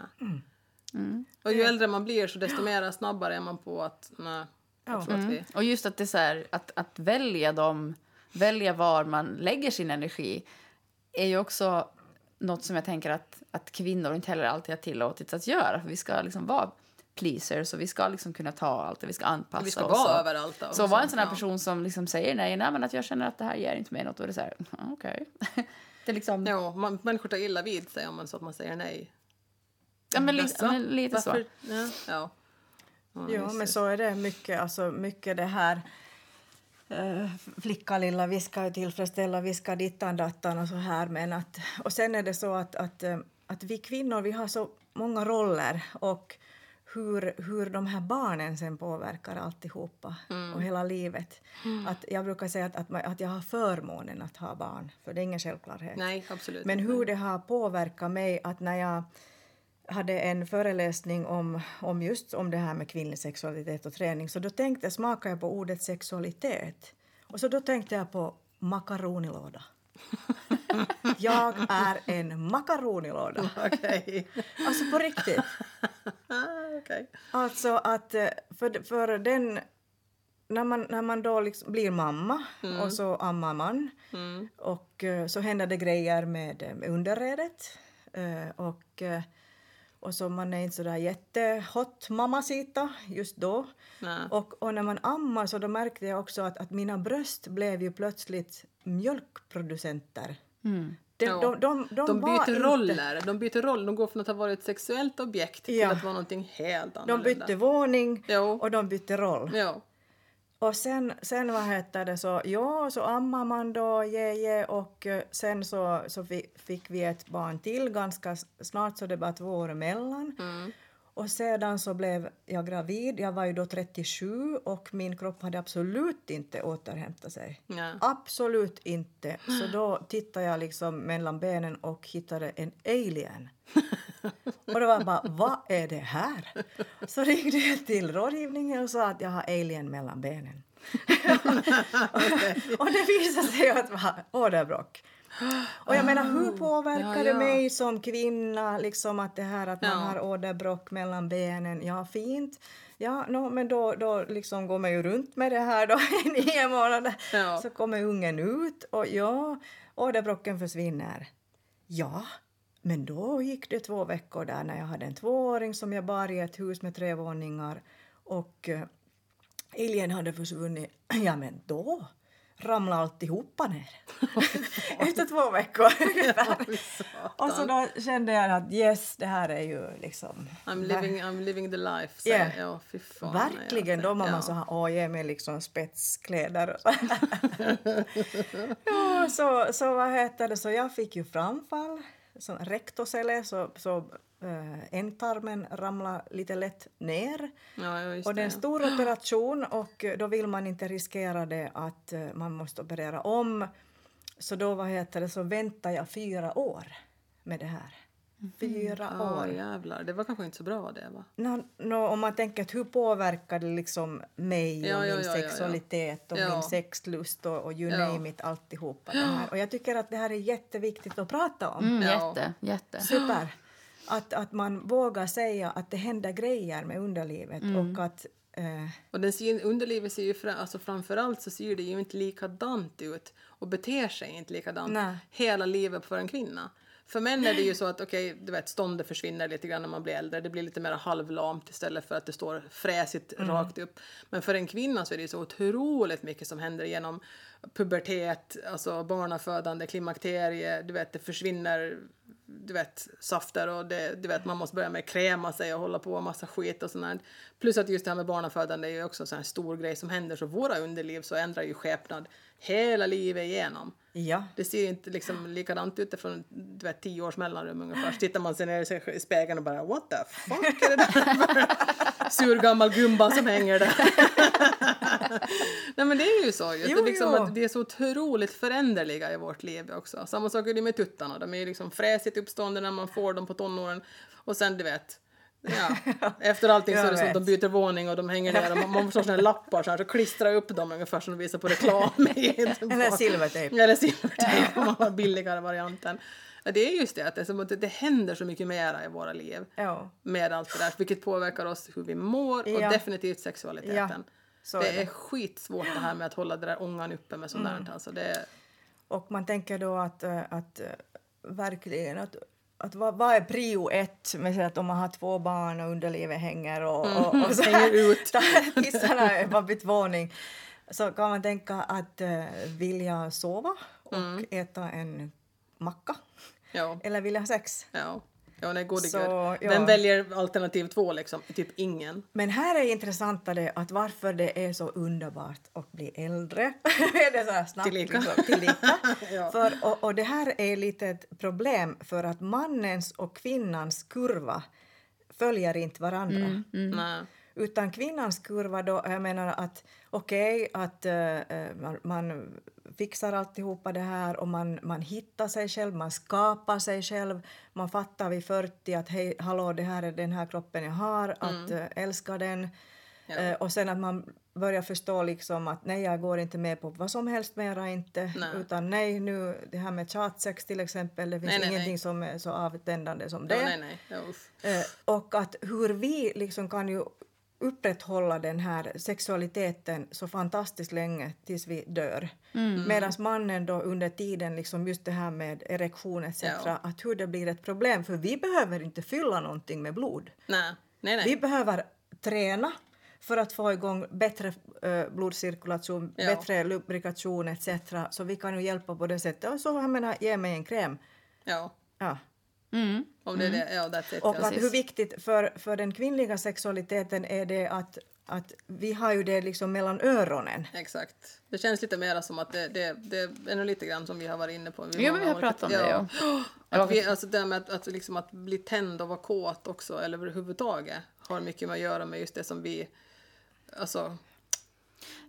Och ju äldre man blir så desto mer snabbare är man på att nej. Tror att vi, Och just att det är så här, att, att välja dem, välja var man lägger sin energi är ju också något som jag tänker att, att kvinnor inte heller alltid har tillåtits att göra. För vi ska liksom vara pleasers och vi ska liksom kunna ta allt och vi ska anpassa vi ska oss. vara överallt. Så var en sån här ja. person som liksom säger nej, nej men att jag känner att det här ger inte mig något, då är det så här, "Ja, okej. (laughs) det är liksom, ja, Ja, man, människor tar illa vid sig om man så att man säger nej. men, li, men lite Varför? så. Ja. ja. Ja, Ja, men så är det mycket, alltså mycket det här eh, flicka lilla, vi ska tillfredsställa, vi ska dittan dattan och så här. Men att, och sen är det så att, att, eh, att vi kvinnor, vi har så många roller och hur, hur de här barnen sen påverkar alltihopa och hela livet. Att jag brukar säga att, att, man- att jag har förmånen att ha barn, för det är ingen självklarhet. Nej, absolut Men hur det har påverkat mig att när jag hade en föreläsning om, om just om det här med kvinnlig sexualitet och träning så då tänkte, smakade jag på ordet sexualitet. Och så då tänkte jag på makaronilåda. (laughs) jag är en makaronilåda. (laughs) Okej. Alltså på riktigt. (laughs) Okej. Alltså att eh, för, för den... När man, när man då liksom blir mamma och så ammar man och eh, så händer det grejer med, eh, med underredet och, och så man är inte så där jättehot mammasita just då. Nej. Och, och när man ammar så då märkte jag också att, att mina bröst blev ju plötsligt mjölkproducenter. De, Ja. de, de, de, De byter inte- roller. De byter roll. De går från att ha varit ett sexuellt objekt till Ja. att vara någonting helt De annorlunda. bytte våning Jo. och de bytte roll. Ja. Och sen, sen vad heter det så, ja, så ammar man då, je, och eh, sen så, så fick vi ett barn till ganska snart, så det var två år emellan. Mm. Och sedan så blev jag gravid, jag var ju då 37 och min kropp hade absolut inte återhämtat sig. Ja. Absolut inte. Så då tittade jag liksom mellan benen och hittade en alien. (laughs) Och det var bara, vad är det här? Så ringde jag till rådgivningen och sa att jag har alien mellan benen. (laughs) och det visade sig att det var åderbråck. Och jag menar, hur påverkar ja, det ja. mig som kvinna, liksom att det här att man Ja. har åderbråck mellan benen, ja fint. Ja, no, men då, då liksom går man ju runt med det här då (laughs) i nio månader. Så kommer ungen ut och ja, åderbråcken försvinner. Ja, men då gick det två veckor där när jag hade en tvååring som jag bar i ett hus med tre våningar och eh, alien hade försvunnit. (clears throat) Ja, men då ramlade alltihopa ner. (laughs) Efter två veckor. Och så då kände jag att yes, det här är ju liksom... I'm living, I'm living the life. Så, Yeah. ja, fy fan, Verkligen, ja. då var man så här, åh ge mig liksom spetskläder (laughs) ja, så, så vad heter det, så jag fick ju framfall, som rektosele, så, så äh, ändtarmen ramlade lite lätt ner. Ja, ja, Och det är en stor operation och eh, då vill man inte riskera det att eh, man måste operera om. Så då vad heter det, så väntar jag fyra år med det här. Fyra Ja, år. jävlar. Det var kanske inte så bra det, va? Nå, nå, om man tänker att hur påverkar det liksom mig Ja, och ja, min ja, ja, ja. sexualitet och Ja. min sexlust och, och you Ja. name it, alltihopa det här. Och jag tycker att det här är jätteviktigt att prata om. Mm, Ja. Jätte, jätte. Super! Att, att man vågar säga att det händer grejer med underlivet och att eh, Och den ser, underlivet ser ju fra, alltså framförallt så ser det ju inte likadant ut och beter sig inte likadant Nej. hela livet för en kvinna. För män är det ju så att okej, du vet ståndet försvinner lite grann när man blir äldre. Det blir lite mer halvlamt istället för att det står fräsigt rakt upp. Men för en kvinna så är det ju så otroligt mycket som händer genom pubertet, alltså barnafödande, klimakterie, du vet det försvinner du vet, safter och det, du vet, man måste börja med kräma sig och hålla på och massa skit och sånt Plus att just det här med barnafödande är ju också en stor grej som händer så våra underliv så ändrar ju skepnad hela livet igenom. Ja. Det ser inte liksom likadant ut från du vet, tio års mellanrum ungefär. Så tittar man sig ner i spegeln och bara what the fuck är det där för (laughs) sur gammal gumba som hänger där? (laughs) (laughs) Nej men det är ju så just. Jo, det, liksom jo. att det är så otroligt föränderliga i vårt liv också. Samma sak är det med tuttarna. De är ju liksom fräsigt uppstående när man får dem på tonåren. Och sen du vet Ja. (laughs) Efter allting så är det så att de byter våning och de hänger ner och man, man får såna här lappar så här, så klistrar upp dem ungefär som de visar på reklam. (laughs) Eller silvertejp. Eller silvertejp om man har billigare varianten. Det är just det, att det, som att det händer så mycket mera i våra liv Ja. med allt det där, vilket påverkar oss hur vi mår och Ja. definitivt sexualiteten. Ja, så det är är det. skitsvårt det här med att hålla det där ångan uppe med sånt där. Alltså det Och man tänker då att, eh, att eh, verkligen att, att vad, vad är prio ett med så att om man har två barn och underlivet hänger och, och, och så Hänger ut. (laughs) där kissarna är på bytt så kan man tänka att uh, vilja sova och äta en macka ja, eller vilja ha sex. ja. Ja, nej, gode Så, ja. Vem väljer alternativ två liksom? Typ ingen. Men här är intressantare att varför det är så underbart att bli äldre. (laughs) är det så här snabbt? Tillika. liksom, tillika. (laughs) Ja. för, och, och det här är lite ett problem för att mannens och kvinnans kurva följer inte varandra. Nej. Utan kvinnans kurva då, jag menar att okej att eh, eh, man, man fixar alltihopa det här och man, man hittar sig själv, man skapar sig själv. Man fattar vid 40 att hej, hallå, det här är den här kroppen jag har, att eh, älska den. Ja. Eh, och sen att man börjar förstå liksom att nej, jag går inte med på vad som helst mera inte. Nej. Utan nej, nu det här med chatsex till exempel, det finns Nej, nej, ingenting som är så avtändande som det. Ja. Eh, och att hur vi liksom kan ju upprätthålla den här sexualiteten så fantastiskt länge tills vi dör. Mm. Medan mannen då under tiden, liksom just det här med erektion etc. Ja. att hur det blir ett problem. För vi behöver inte fylla någonting med blod. Nej, nej, nej. Vi behöver träna för att få igång bättre eh, blodcirkulation, Ja. bättre lubrikation etc. Så vi kan ju hjälpa på det sättet. Och så jag menar, ge mig en kräm. Ja, Ja. Mm. om det är det. Ja, that's it. Och ja. att hur viktigt för, för den kvinnliga sexualiteten är det att, att vi har ju det liksom mellan öronen. Exakt. Det känns lite mer som att det, det, det är nog lite grann som vi har varit inne på. Jo, men vi har olika- pratat om det, ja. (gasps) Att vi, alltså det med att, att, liksom att bli tänd och vara kåt också, eller överhuvudtaget, har mycket med att göra med just det som vi... Alltså,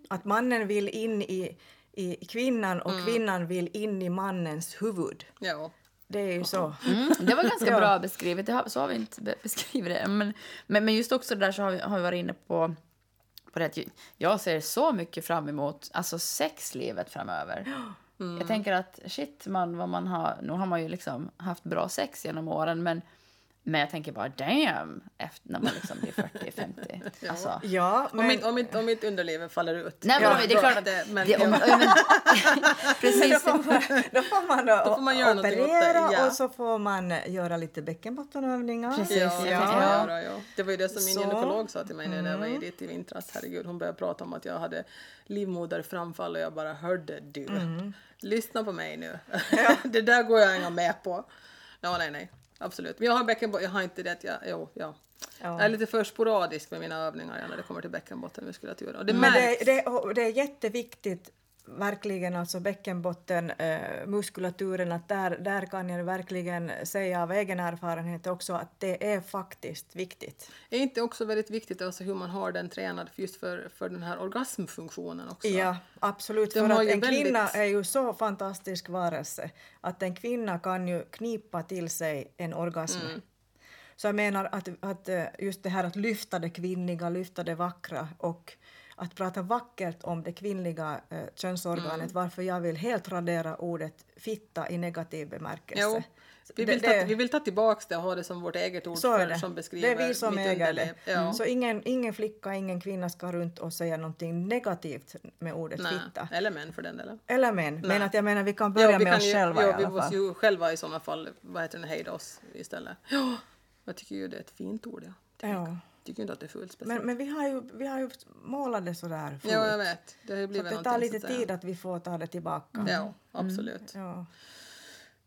Att mannen vill in i, i kvinnan och kvinnan vill in i mannens huvud. ja. Det är ju så. Mm, det var ganska (laughs) bra beskrivet. Det har, så har vi inte be- beskrivit det. Men, men, men just också det där så har vi, har vi varit inne på, på det jag ser så mycket fram emot alltså sexlivet framöver. (gasps) Jag tänker att shit, man, vad man har, nu har man ju liksom haft bra sex genom åren men, men jag tänker bara damn, efter, när man liksom blir 40-50. (laughs) Alltså, Ja, Om, men, mitt, om, mitt, om mitt underliv faller ut. Nej, men Ja, det är klart att... det- men- det, om, ja, (laughs) men, då, precis. får man, då får man, då, Då får man göra åt det, operera ja. och så får man göra lite bäckenbottenövningar. Precis, Ja, ja. göra, ja. det var ju det som min Så. gynekolog sa till mig när jag var dit i vintras. Herregud, hon började prata om att jag hade livmoderframfall och jag bara hörde du. Lyssna på mig nu. (laughs) det där går jag inte med på. Ja, nej, nej. Absolut. Men jag har bäckenbotten, jag har inte det. Jag, jo, ja. Ja. Jag är lite för sporadisk med mina övningar när det kommer till bäckenbottenmuskulatur. Och det Men det, märks. det, det är jätteviktigt, verkligen, alltså bäckenbotten, eh, muskulaturen, att där, där kan jag verkligen säga av egen erfarenhet också att det är faktiskt viktigt. Är inte också väldigt viktigt alltså hur man har den tränad just för, för den här orgasmfunktionen också? Ja, absolut. De för att en väldigt- kvinna är ju så fantastisk varelse att en kvinna kan ju knipa till sig en orgasm. Mm. Så jag menar att, att eh, just det här att lyfta det kvinnliga, lyfta det vackra och att prata vackert om det kvinnliga eh, könsorganet, Mm. varför jag vill helt radera ordet fitta i negativ bemärkelse. Jo. Vi Det- vill, ta, det- vi vill ta tillbaka det och ha det som vårt eget ord Så är det. som beskriver det är vi som äger underliv. det. Ja. Så ingen, ingen flicka, ingen kvinna ska runt och säga någonting negativt med ordet Nej. fitta. Eller män för den delen. Eller män. Men Nej. att jag menar, vi kan börja vi med oss ju, själva ja, i vi alla måste fall. ju själva i sådana fall vad heter det, hejda oss istället. Ja, jag tycker ju det är ett fint ord. Ja. Ja. Tycker inte att det är fult speciellt. Men, men vi, har ju, vi har ju målat det sådär förut. ja, jag vet. Det har ju Så blivit att det tar lite så tid att vi får ta det tillbaka. Ja, absolut. Ja.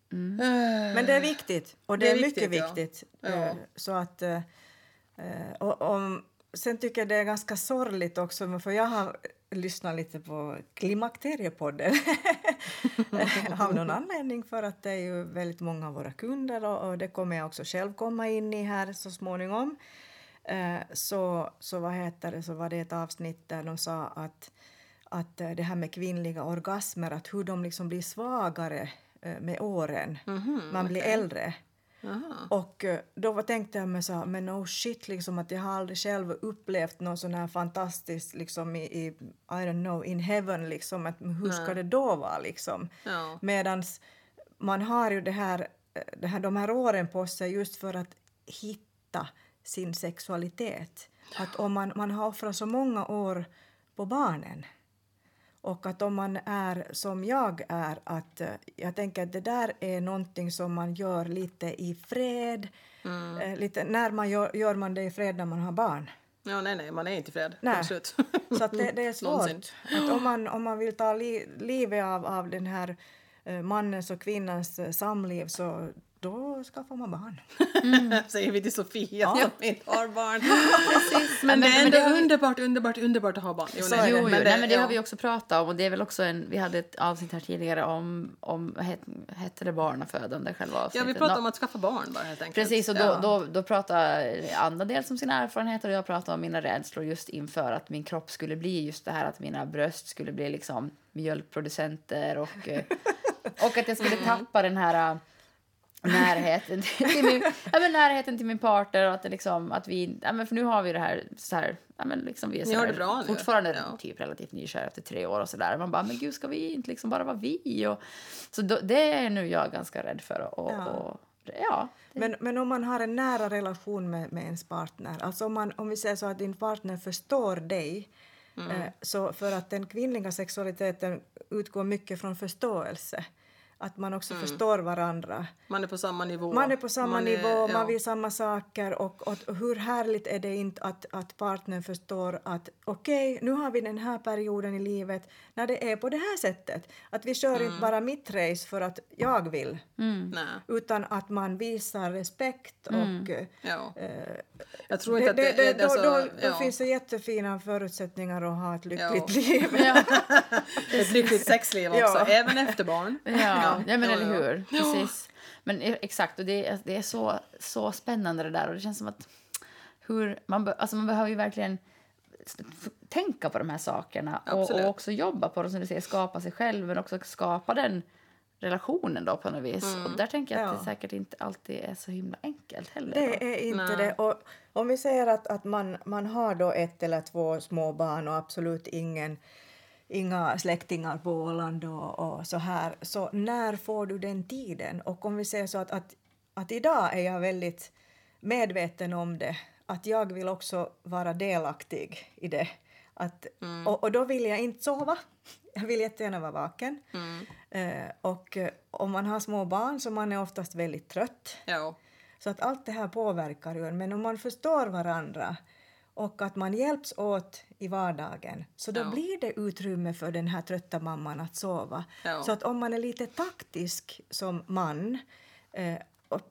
Men det är viktigt, och det, Det är är, mycket viktigt, viktigt. Ja. Eh, Så att, eh, och, om, sen tycker jag det är ganska sorgligt också, för jag har lyssnat lite på Klimakteriepodden (laughs) av någon anledning, för att det är ju väldigt många av våra kunder och, och det kommer jag också själv komma in i här så småningom. Eh, Så, så, vad heter det, så var det ett avsnitt där de sa att, att eh, det här med kvinnliga orgasmer, att hur de liksom blir svagare eh, med åren. Man blir äldre. Jaha. Och då tänkte jag mig så här, men no shit, liksom att jag har aldrig själv upplevt något sån här fantastiskt liksom i, i, I don't know, in heaven liksom, att hur ska det då vara liksom? Ja. Medans man har ju det här, det här, de här åren på sig just för att hitta sin sexualitet. Att om man, man har offrat så många år på barnen och att om man är som jag är, att eh, jag tänker att det där är någonting som man gör lite i fred. Eh, lite, när man gör, gör man det i fred när man har barn? Ja, nej, nej, man är inte i fred. Nej. Absolut. (laughs) Så det, det är svårt. Att om, man, om man vill ta li, livet av, av den här eh, mannens och kvinnans samliv så då skaffar man barn. (laughs) Säger vi till Sofia som inte har barn. (laughs) Precis. Men, det är men ändå det vi- underbart, underbart, underbart att ha barn. Jo, nej, är det. Jo, jo. Nej, men det ja. har vi också pratat om. Och det är väl också en, vi hade ett avsnitt här tidigare om, om hette, det barnafödande själva Ja, avsnittet? vi pratar Nå- om att skaffa barn bara helt enkelt. Precis, och då, ja. då, då pratar Anna dels om sina erfarenheter och jag pratar om mina rädslor just inför att min kropp skulle bli just det här att mina bröst skulle bli liksom mjölkproducenter och, eh, (laughs) och att jag skulle tappa den här närheten till min, ja, men närheten till min partner och att, det liksom, att vi, ja, men för nu har vi det här så här, ja, men liksom vi är så här, det bra nu. fortfarande Ja. typ relativt nykära efter tre år och så där. Man bara, men gud ska vi inte liksom bara vara vi? Och, så då, det är nu jag ganska rädd för och, Ja. och ja. Men, men om man har en nära relation med, med ens partner, alltså om, man, om vi säger så att din partner förstår dig, eh, så för att den kvinnliga sexualiteten utgår mycket från förståelse, att man också förstår varandra. Man är på samma nivå. Man är på samma Man är- nivå, ja. man vill samma saker och, och, och hur härligt är det inte att, att partnern förstår att okej, nu har vi den här perioden i livet när det är på det här sättet. Att vi kör Mm. inte bara mitt race för att jag vill, Nej. utan att man visar respekt och eh, Ja. eh, Jag tror det, inte det, att det, det, är då, alltså, då, då ja. finns det jättefina förutsättningar att ha ett lyckligt Ja. liv. (laughs) ja. ett lyckligt sexliv också, Ja. även efter barn. Ja, men eller hur. Precis. Men e- exakt, och det, är- det är så, så spännande det där. Och det känns som att hur, man, be, alltså man behöver ju verkligen tänka på de här sakerna och, och också jobba på dem, som du säger, skapa sig själv men också skapa den relationen då på något vis. Mm. Och där tänker jag att Ja. det säkert inte alltid är så himla enkelt heller. Det då. är inte Nej. det. Och om vi säger att, att man, man har då ett eller två små barn och absolut ingen, inga släktingar på Åland och, och så här, så när får du den tiden? Och om vi säger så att, att, att idag är jag väldigt medveten om det, att jag vill också vara delaktig i det. Att, och, och då vill jag inte sova. Jag vill jättegärna vara vaken. Eh, och eh, om man har små barn så man är oftast väldigt trött. Ja. Så att allt det här påverkar ju en. Men om man förstår varandra och att man hjälps åt i vardagen så då Ja. blir det utrymme för den här trötta mamman att sova. Ja. Så att om man är lite taktisk som man eh,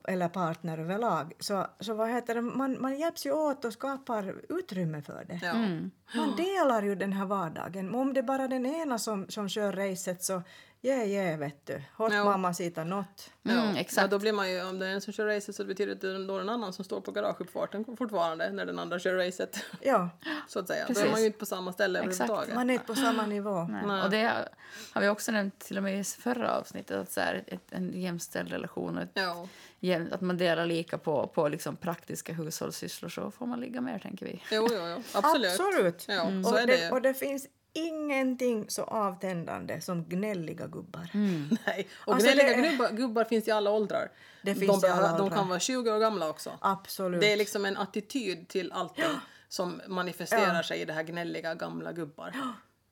eller partner överlag så, så vad heter det, man, man hjälps ju åt och skapar utrymme för det. Ja. Mm. Man delar ju den här vardagen. Men Om det är bara den ena som, som kör racet så yeah, yeah, vet du. Hot Ja. mamma sitter något. Mm, Ja, exakt. då blir man ju, om det är en som kör racet så betyder det att det är en annan som står på garageuppfarten fortfarande när den andra kör racet. Ja, (laughs) Så att säga. Då Precis. är man ju inte på samma ställe Exakt. överhuvudtaget. man är inte på samma nivå. Nej. Nej. Och det har vi också nämnt till och med i förra avsnittet, att så här, ett, en jämställd relation och ett Ja. jäm- att man delar lika på, på liksom praktiska hushållssysslor så får man ligga mer, tänker vi. Jo, jo, jo. Absolut. Absolut. Ja, så och, är det, det och det finns ingenting så avtändande som gnälliga gubbar. (laughs) Nej. Och Alltså, gnälliga det- gubbar, gubbar finns i alla åldrar. Det finns de, i alla de åldrar. kan vara 20 år gamla också. Absolut. Det är liksom en attityd till allting som manifesterar Ja. sig i det här gnälliga gamla gubbar.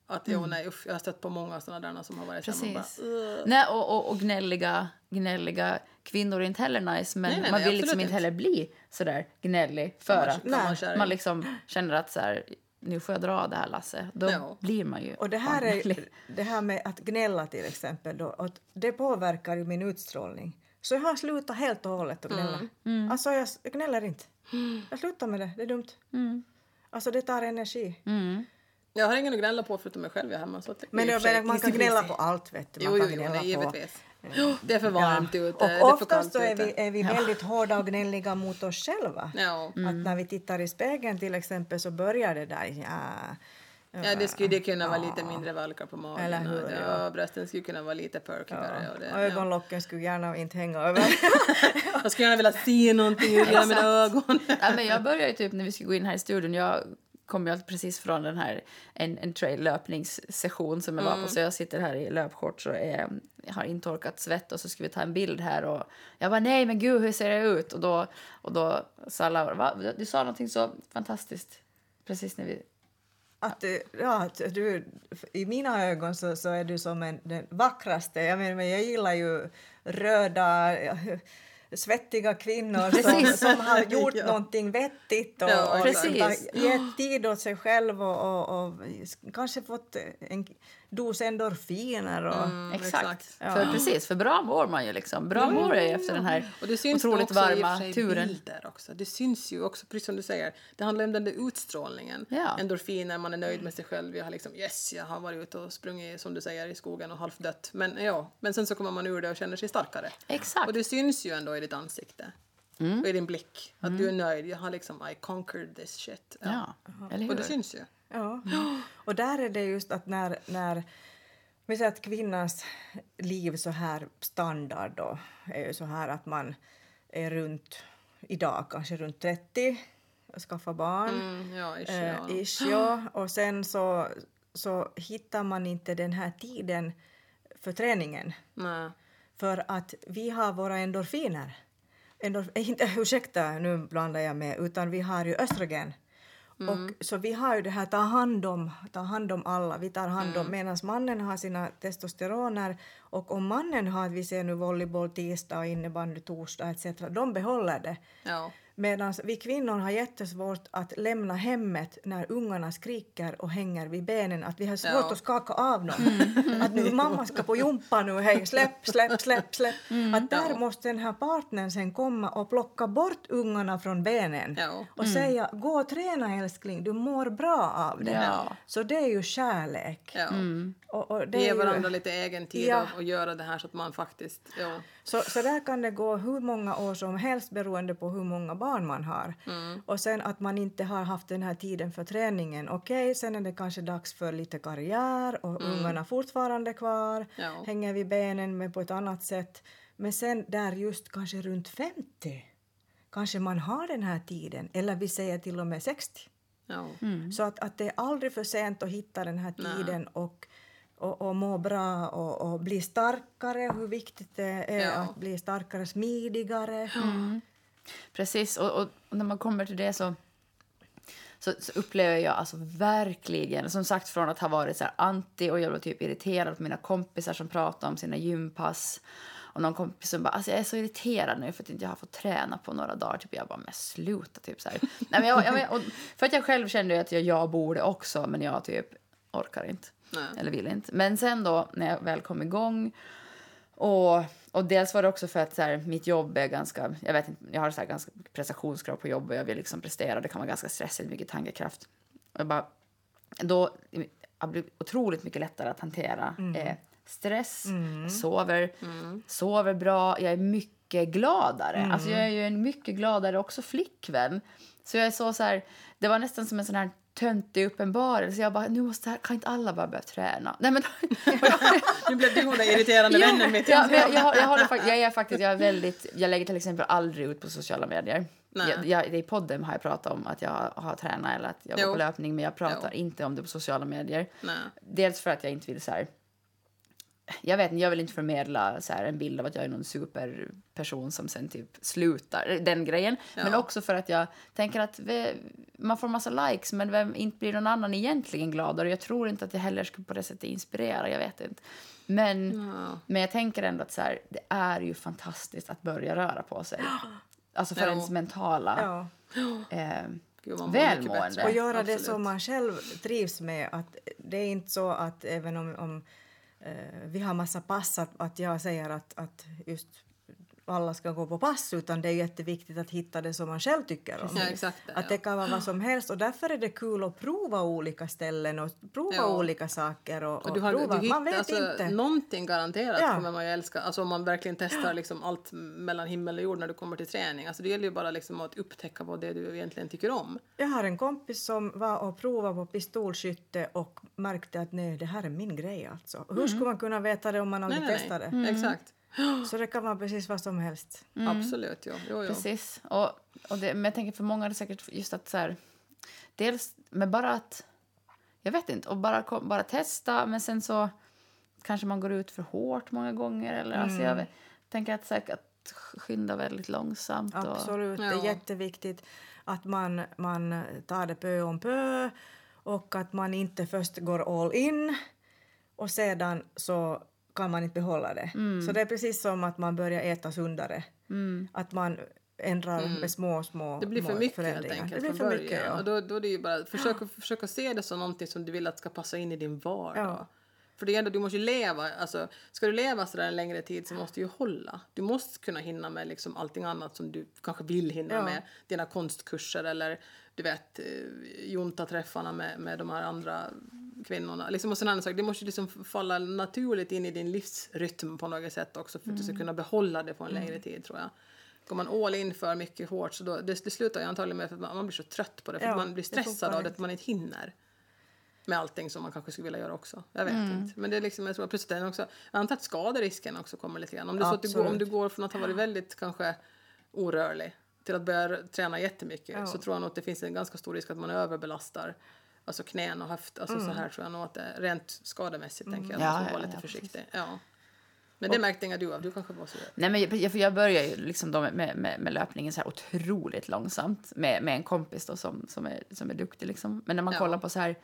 Att jo, nej, usch, jag har stött på många sådana där som har varit Precis. bara. Nej, och, och, och gnälliga, gnälliga kvinnor är inte heller nice, men Nej, nej, man nej, vill liksom inte heller bli sådär gnällig för man- att man man liksom känner att så här, nu får jag dra det här lasset. Då Ja. blir man ju Och det här, är, det här med att gnälla till exempel, då, att det påverkar ju min utstrålning. Så jag har slutat helt och hållet att gnälla. Mm. Alltså jag, gnäller inte. Jag slutar med det, det är dumt. Mm. Alltså det tar energi. Jag har ingen att gnälla på förutom mig själv jag hemma. Så att Men jag menar, man kan gnälla på allt vet du. Man Jo, jo, kan jo, gnälla nej, på... givetvis. Det är för varmt ute, det är Och för oftast är vi, är vi väldigt hårda och gnälliga mot oss själva. Ja. Att när vi tittar i spegeln till exempel så börjar det där. Ja, Ja, det skulle det kunna vara lite mindre valkar på magen. Eller hur, och, ja. ja, brösten skulle kunna vara lite perkigare. Och det, och ögonlocken skulle gärna inte hänga över. ja. (laughs) Jag skulle gärna vilja se någonting ur mina ögon. Ja, men jag började ju typ när vi skulle gå in här i studion. Jag kom alltid precis från den här en, en trail löpningssession som jag var på. Så jag sitter här i löpshorts och är, har intorkat svett och så ska vi ta en bild här och jag bara nej men gud hur ser jag ut? Och då, och då sa Laura, va? Du sa någonting så fantastiskt precis när vi att, ja, att du, I mina ögon så, så är du som en, den vackraste. Jag, menar, men jag gillar ju röda, svettiga kvinnor som, som har (laughs) gjort Ja. någonting vettigt och, Ja, och har gett tid åt sig själv och, och, och kanske fått en dos endorfiner. Och, Mm, Exakt. exakt. För precis, för bra mår man ju liksom. Bra mår jag efter den här Och det syns otroligt varma turen. bilder också. Det syns ju också, precis som du säger. Det handlar om den där utstrålningen. Ja. Endorfiner, man är nöjd med sig själv. Jag har liksom yes, jag har varit ute och sprungit som du säger i skogen och halvdött. Men ja, men sen så kommer man ur det och känner sig starkare. Exakt. Och det syns ju ändå i ditt ansikte. Och i din blick. Att du är nöjd. Jag har liksom I conquered this shit. Ja, eller Och det hur? syns ju. Ja. Och där är det just att när, när vi säger att kvinnans liv så här standard då är ju så här att man är runt idag kanske runt 30 och skaffar barn. Mm, ja, ish, Eh, ja. ish, ja. (gasps) Och sen så, så hittar man inte den här tiden för träningen Nej. för att vi har våra endorfiner. Endorf, eh, (laughs) inte, ursäkta, nu blandar jag med, utan vi har ju östrogen. Och, så vi har ju det här ta hand om, ta hand om alla, vi tar hand om, medan mannen har sina testosteroner och om mannen har, vi ser nu volleyboll tisdag och innebandy torsdag etc, de behåller det. Ja. Medan vi kvinnor har jättesvårt att lämna hemmet när ungarna skriker och hänger vid benen. Att vi har svårt Ja. att skaka av dem. (laughs) Att nu mamma ska på jumpa nu, hej släpp, släpp, släpp, släpp. Att där Ja. måste den här partnern sen komma och plocka bort ungarna från benen. Ja. Och säga gå och träna älskling, du mår bra av det. Ja. Så det är ju kärlek. ja. Och, och det Ge är ju- varandra lite egen tid Ja. och, och göra det här så att man faktiskt... Ja. Så, så där kan det gå hur många år som helst beroende på hur många barn man har. Mm. Och sen att man inte har haft den här tiden för träningen. Okej, sen är det kanske dags för lite karriär och ungarna fortfarande kvar, Mm. Ja. hänger vid benen men på ett annat sätt. Men sen där just kanske runt 50 kanske man har den här tiden, eller vi säger till och med 60. Ja. Så att, att det är aldrig för sent att hitta den här tiden och, och, och må bra och, och bli starkare, hur viktigt det är Ja. att bli starkare, smidigare. Precis, och, och när man kommer till det så, så, så upplever jag alltså verkligen, som sagt från att ha varit så här anti och jag blev typ irriterad på mina kompisar som pratade om sina gympass. Och någon kompis som bara, alltså jag är så irriterad nu för att inte jag har fått träna på några dagar. Typ jag bara, men sluta typ så här. Nej, men jag, jag, men- och för att jag själv kände att jag, jag borde också, men jag typ orkar inte. Nej. Eller vill inte. Men sen då, när jag väl kom igång och, och dels var det också för att så här, mitt jobb är ganska, jag vet inte, jag har så här, ganska prestationskrav på jobb och jag vill liksom prestera. Det kan vara ganska stressigt, mycket tankekraft. Och jag bara, då har det blivit otroligt mycket lättare att hantera eh, stress, sover, sover bra, jag är mycket gladare. Alltså jag är ju en mycket gladare också flickvän. Så jag är så, så här, det var nästan som en sån här töntig uppenbarelse. Jag bara, nu måste, kan inte alla bara börja träna? Nej men (laughs) Nu blev du den irriterande Ja, vännen mitt ja, jag, jag, jag, håller, jag är faktiskt, jag är väldigt, jag lägger till exempel aldrig ut på sociala medier. Nej. Jag, jag, I podden har jag pratat om att jag har tränat eller att jag går Jo. på löpning men jag pratar Jo. inte om det på sociala medier. Nej. Dels för att jag inte vill så här, jag vet inte, jag vill inte förmedla så här, en bild av att jag är någon superperson som sen typ slutar, den grejen. Men Ja. också för att jag tänker att vi, man får massa likes men vem, inte blir någon annan egentligen gladare. Jag tror inte att jag heller skulle på det sättet inspirera, jag vet inte. Men, Ja. men jag tänker ändå att så här, det är ju fantastiskt att börja röra på sig. (gasps) Alltså för Ja. ens mentala Ja. (gasps) eh, (gasps) Gud, Välmående. Och göra det som man själv trivs med. Att det är inte så att även om, om vi har massa pass att, att jag säger att, att just alla ska gå på pass utan det är jätteviktigt att hitta det som man själv tycker om. Ja, exakt det, att det kan vara vad som helst och därför är det kul att prova olika ställen och prova Ja. olika saker och, och, du har, prova. du man hittar, vet alltså, inte. Någonting garanterat Ja. kommer man ju älska. Alltså om man verkligen testar liksom allt mellan himmel och jord när du kommer till träning. Alltså det gäller ju bara liksom att upptäcka vad det är du egentligen tycker om. Jag har en kompis som var och provade på pistolskytte och märkte att nej, det här är min grej alltså. Hur skulle man kunna veta det om man aldrig Mm. nej, testar nej. det? nej. Exakt. (gasps) Så det kan vara precis vad som helst. Absolut, jo. jo, jo. Precis. Och, och det, men jag tänker för många är det säkert just att så här, dels med bara att, jag vet inte, och bara, bara testa men sen så kanske man går ut för hårt många gånger eller alltså jag vet, tänker att säkert att skynda väldigt långsamt. Och, Absolut, det Ja. är jätteviktigt att man, man tar det pö om pö och att man inte först går all in och sedan så kan man inte behålla det. Mm. Så det är precis som att man börjar äta sundare. Att man ändrar med små, små Mm. Det blir för mycket helt enkelt Det blir för mycket, ja. Och då, då är det ju bara, försök, försök att se det som någonting som du vill att ska passa in i din vardag. Ja. För det är ändå, du måste ju leva, alltså, ska du leva sådär en längre tid så måste du ju hålla. Du måste kunna hinna med liksom allting annat som du kanske vill hinna Ja. med. Dina konstkurser eller du vet eh, juntaträffarna med, med de här andra kvinnorna. Liksom och sådana saker. Det måste liksom falla naturligt in i din livsrytm på något sätt också för att du ska kunna behålla det på en längre tid tror jag. Går man all in för mycket hårt så då, det, det slutar ju antagligen med att man, blir så trött på det för Ja, man blir stressad av det att man inte hinner med allting som man kanske skulle vilja göra också. Jag vet Mm. inte. Men det är liksom, jag tror att det också, jag antar att skaderisken också kommer lite grann. Om det så att du går, om du går från att ha varit väldigt kanske orörlig till att börja träna jättemycket Ja. så tror jag nog att det finns en ganska stor risk att man överbelastar Alltså knän och höft, alltså så här tror jag nog att det är rent skademässigt tänker jag. Ja, Man får ja, vara lite ja, försiktig. Ja. Men det märkte inga du av, du kanske var så. Nej, men jag, jag, för jag börjar ju liksom med, med, med löpningen så här otroligt långsamt med, med en kompis då som, som, är, som är duktig. Liksom. Men när man Ja. kollar på så här,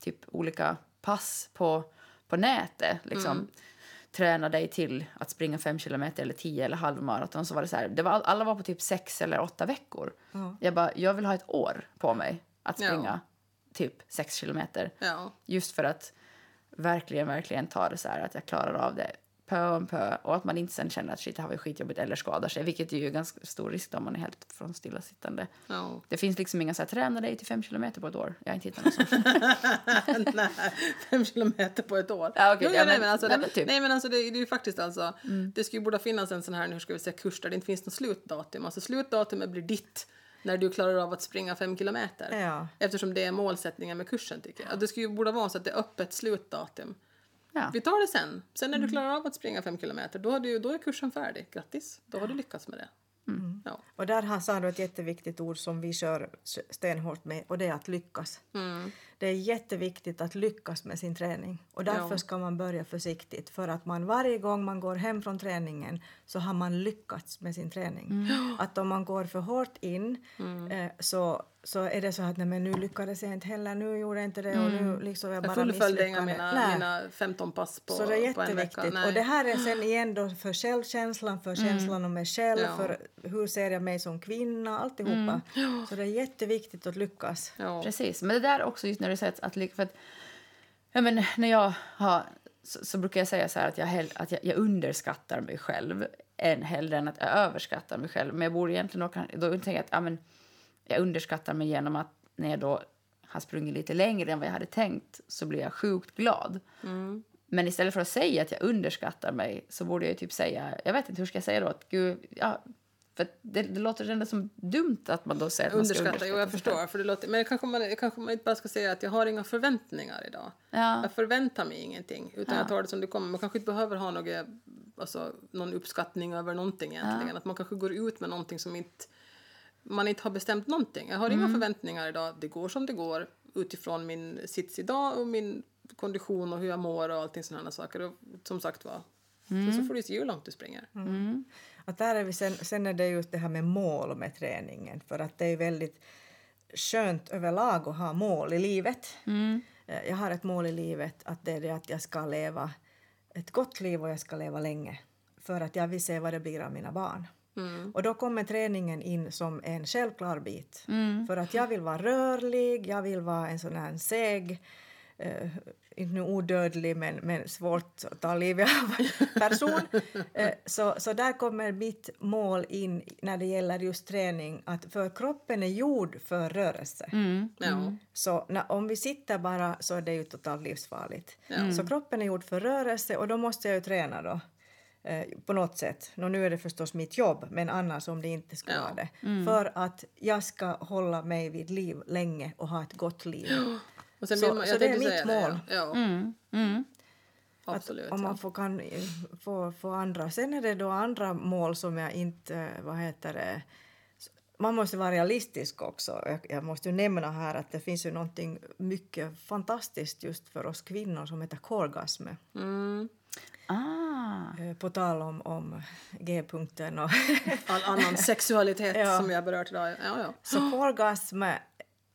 typ olika pass på, på nätet, liksom, Mm. träna dig till att springa fem kilometer eller tio eller halvmaraton, så var det så här, det var, alla var på typ sex eller åtta veckor. Ja. Jag bara, jag vill ha ett år på mig att Ja. springa typ sex kilometer. Ja. Just för att verkligen, verkligen ta det så här att jag klarar av det pö om pö och att man inte sen känner att shit, det här var skitjobbigt eller skadar sig, vilket är ju ganska stor risk om man är helt från stillasittande. ja. Det finns liksom inga så här, träna dig till fem kilometer på ett år. Jag har inte hittat något sånt. (laughs) nej, fem kilometer på ett år. Ja, okej, Jo, ja, nej, men- alltså, nej, det, men typ. nej men alltså det, det är ju faktiskt alltså, det skulle ju borde finnas en sån här, nu ska vi säga kurs där det inte finns något slutdatum. Alltså slutdatumet blir ditt när du klarar av att springa fem kilometer. Ja. Eftersom det är målsättningen med kursen tycker jag. Det skulle ju borde vara så att det är öppet slutdatum. Ja. Vi tar det sen. Sen när du klarar av att springa fem kilometer, då, har du, då är kursen färdig. Grattis, då har du lyckats med det. Ja. Och där har, sa du ett jätteviktigt ord som vi kör stenhårt med och det är att lyckas. Mm. Det är jätteviktigt att lyckas med sin träning och därför Ja. ska man börja försiktigt för att man varje gång man går hem från träningen så har man lyckats med sin träning. Mm. Att om man går för hårt in eh, så, så är det så att nej, men nu lyckades jag inte heller, nu gjorde jag inte det och nu liksom jag Jag fullföljde inga mina, Nej. mina 15 pass på, Så det är på en vecka. jätteviktigt. Nej. Och det här är sen (gasps) igen då för självkänslan, för känslan om mig själv, Ja. för hur ser jag mig som kvinna, alltihopa. Så det är jätteviktigt att lyckas. ja. Precis, men det där också just när du säger att, att, för att ja, men när jag har så, så brukar jag säga så att, jag, hell, att jag, jag underskattar mig själv än hellre än att jag överskattar mig själv. Men jag borde egentligen då, då tänker jag att ja, men, jag underskattar mig genom att när jag då har sprungit lite längre än vad jag hade tänkt så blir jag sjukt glad. Men istället för att säga att jag underskattar mig så borde jag ju typ säga, jag vet inte hur ska jag säga då, att gud, ja, för det, det låter ändå som dumt att man då säger att man ska Underskatta, jo jag förstår. För det låter, men kanske man, kanske man inte bara ska säga att jag har inga förväntningar idag. Ja. Jag förväntar mig ingenting. Utan Ja. jag tar det som det kommer. Man kanske inte behöver ha något, alltså, någon uppskattning över någonting egentligen. Att man kanske går ut med någonting som inte, man inte har bestämt någonting. Jag har Mm. inga förväntningar idag. Det går som det går utifrån min sits idag och min kondition och hur jag mår och allting sådana saker. Och som sagt var, Mm. så, så får du se hur långt du springer. Att där är vi sen, sen är det just det här med mål med träningen för att det är väldigt skönt överlag att ha mål i livet. Eh, Jag har ett mål i livet att det är det att jag ska leva ett gott liv och jag ska leva länge för att jag vill se vad det blir av mina barn. Och då kommer träningen in som en självklar bit. För att jag vill vara rörlig, jag vill vara en sån här seg eh, inte nu odödlig men, men svårt att ta livet av (laughs) person. Eh, så, så där kommer mitt mål in när det gäller just träning, att för kroppen är gjord för rörelse. Mm. Ja. Så när, om vi sitter bara så är det ju totalt livsfarligt. Ja. Så kroppen är gjord för rörelse och då måste jag ju träna då. Eh, på något sätt. Nå, nu är det förstås mitt jobb, men annars om det inte skulle Ja. vara det. För att jag ska hålla mig vid liv länge och ha ett gott liv. Och sen Så- man, så jag det är tänkte mitt mål. Det, ja. ja. Mm. Mm. Absolut. Om man får, kan få, få andra. Sen är det då andra mål som jag inte, vad heter det, man måste vara realistisk också. Jag, jag måste ju nämna här att det finns ju någonting mycket fantastiskt just för oss kvinnor som heter korgasm. Mm. Ah. Eh, På tal om, om G-punkten och All annan sexualitet (laughs) Ja. som jag berört idag. Ja, ja. Så korgasm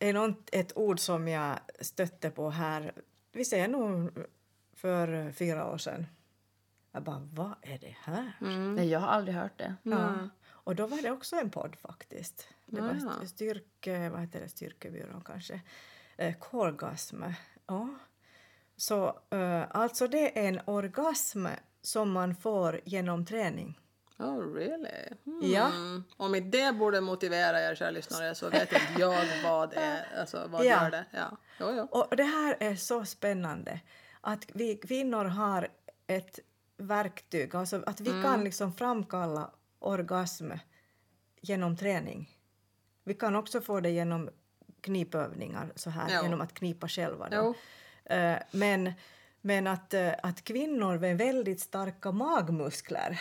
är något, ett ord som jag stötte på här, vi säger nog för fyra år sedan. Jag bara, vad är det här? Nej, jag har aldrig hört det. Ja. Och då var det också en podd faktiskt. Det var Ja. styrke, vad heter det, styrkebyrån kanske. Eh, korgasm. Ja. Så eh, alltså det är en orgasm som man får genom träning. Oh, really? Mm. Ja. Om inte det borde motivera er kära lyssnare så vet inte jag vad, är, alltså, vad Ja. gör det. Ja. Jo, jo. Och det här är så spännande. Att vi kvinnor har ett verktyg, alltså att vi Mm. kan liksom framkalla orgasm genom träning. Vi kan också få det genom knipövningar, så här, Ja. genom att knipa själva. Då. Jo. Eh, men men att, eh, att kvinnor med väldigt starka magmuskler,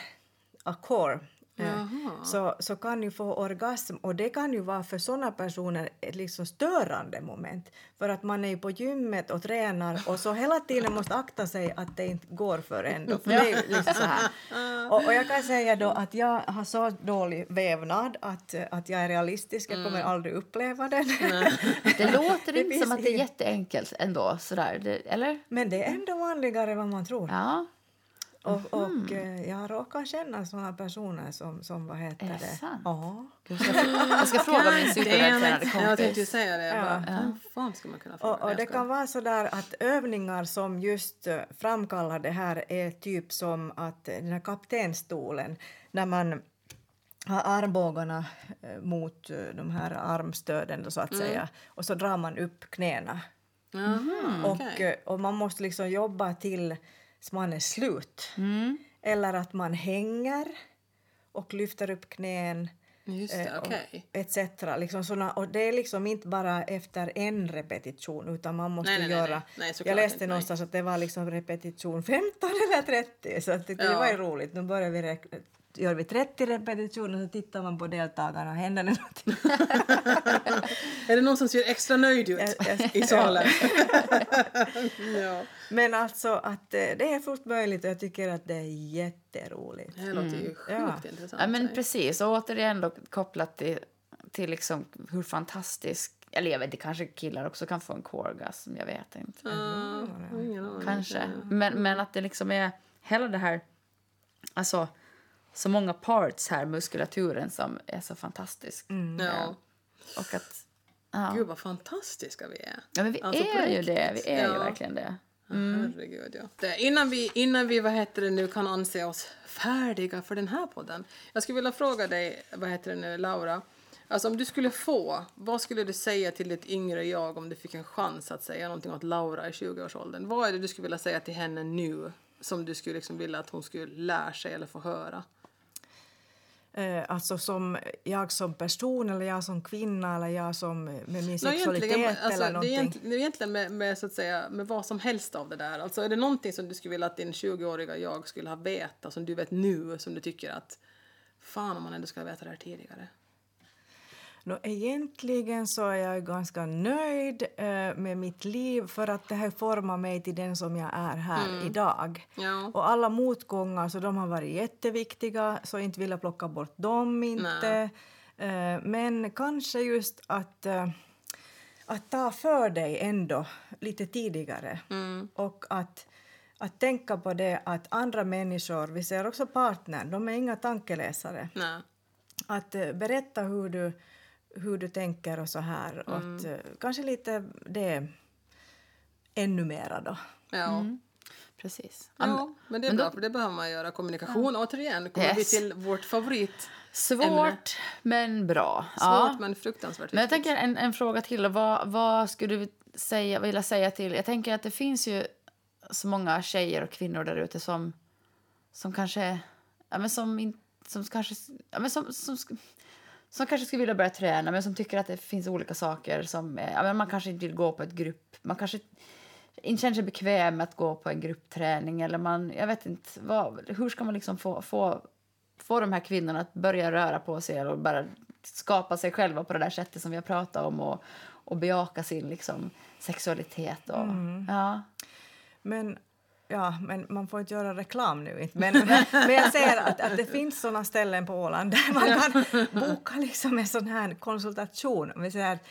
a core, eh, Jaha. så, så kan ju få orgasm och det kan ju vara för sådana personer ett liksom störande moment. För att man är ju på gymmet och tränar och så hela tiden måste akta sig att det inte går för en. Då, för det är ju liksom så här. (laughs) Och, och jag kan säga då att jag har så dålig vävnad att, att jag är realistisk, jag kommer aldrig uppleva den. Det låter (laughs) Det inte som att det är jätteenkelt ändå. Sådär. Det, eller? Men det är ändå vanligare än vad man tror. Ja. Och, och eh, jag råkar känna såna personer som, som vad heter Är det det? sant? Ja. Jag ska, jag ska fråga min supervältränade Jag tänkte ju kompis. säga det. Jag Ja. bara, Hur fan ska man kunna fråga Och, och det kan vara så där att övningar som just eh, framkallar det här är typ som att den här kaptenstolen, när man har armbågarna eh, mot de här armstöden så att säga och så drar man upp knäna. Jaha, Och, och man måste liksom jobba till man är slut. Mm. Eller att man hänger och lyfter upp knän. Just eh, det, och okej. etc. Liksom såna, och det är liksom inte bara efter en repetition utan man måste Nej, nej, göra... nej. Jag läste inte, någonstans att det var liksom repetition 15 eller 30 så det, det Ja. var ju roligt. Nu börjar vi. Gör vi 30 repetitioner så tittar man på deltagarna. Händer det någonting? (laughs) Är det någon som ser extra nöjd ut i salen? (laughs) (laughs) ja. Men alltså att eh, det är fullt möjligt och jag tycker att det är jätteroligt. Det låter ju sjukt Ja. intressant. Ja, men precis. Och återigen då kopplat till, till liksom hur fantastisk... Eller jag vet inte, kanske killar också kan få en orgasm. Jag vet inte. Aning. Kanske. Men, men att det liksom är hela det här... Alltså, så många parts här, muskulaturen, som är så fantastisk. Ja. Och att... Ja. Gud vad fantastiska vi är. ja, men vi Alltså, är ju riktigt. det. Vi är ju Ja. verkligen det. Herregud, ja. Det, innan vi, innan vi vad heter det nu, kan anse oss färdiga för den här podden. Jag skulle vilja fråga dig, vad heter det nu, Laura. Alltså om du skulle få, vad skulle du säga till ditt yngre jag om du fick en chans att säga någonting åt Laura i 20-årsåldern? Vad är det du skulle vilja säga till henne nu som du skulle liksom vilja att hon skulle lära sig eller få höra? Eh, alltså som jag som person eller jag som kvinna eller jag som med min sexualitet egentligen, alltså, eller någonting. egentligen, det är egentligen med, med, så att säga, med vad som helst av det där. Alltså, är det någonting som du skulle vilja att din 20-åriga jag skulle ha vetat som du vet nu som du tycker att fan om man ändå ska ha vetat det här tidigare? Nå, egentligen så är jag ganska nöjd eh, med mitt liv för att det har format mig till den som jag är här idag. Ja. Och alla motgångar så de har varit jätteviktiga, så inte vill jag plocka bort dem inte. Eh, men kanske just att, eh, att ta för dig ändå lite tidigare. Och att, att tänka på det att andra människor, vi ser också partnern, de är inga tankeläsare Nej. att eh, berätta hur du, hur du tänker och så här. Och att, eh, kanske lite det ännu mera då. Ja. Precis. Ja, men det är Men bra, då- för det behöver man göra. Kommunikation, återigen, kommer Yes. vi till vårt favorit. Svårt, Ämne. men bra. Svårt, ja. men fruktansvärt Men jag tänker en, en fråga till. Vad, vad skulle du säga, vilja säga till... Jag tänker att det finns ju så många tjejer och kvinnor där ute som, som kanske... Ja, men som, in, som kanske... Ja, men som, som, som kanske skulle vilja börja träna men som tycker att det finns olika saker som... eh, Ja, man kanske inte vill gå på ett grupp... Man kanske inte känner sig bekväm med att gå på en gruppträning eller man... Jag vet inte. Vad, hur ska man liksom få, få, få de här kvinnorna att börja röra på sig och bara skapa sig själva på det där sättet som vi har pratat om och, och bejaka sin liksom, sexualitet. Och, ja. Men, ja, men man får inte göra reklam nu. Inte. Men, men, men jag ser att, att det finns såna ställen på Åland där man kan boka liksom en sån här konsultation. Om vi säger att,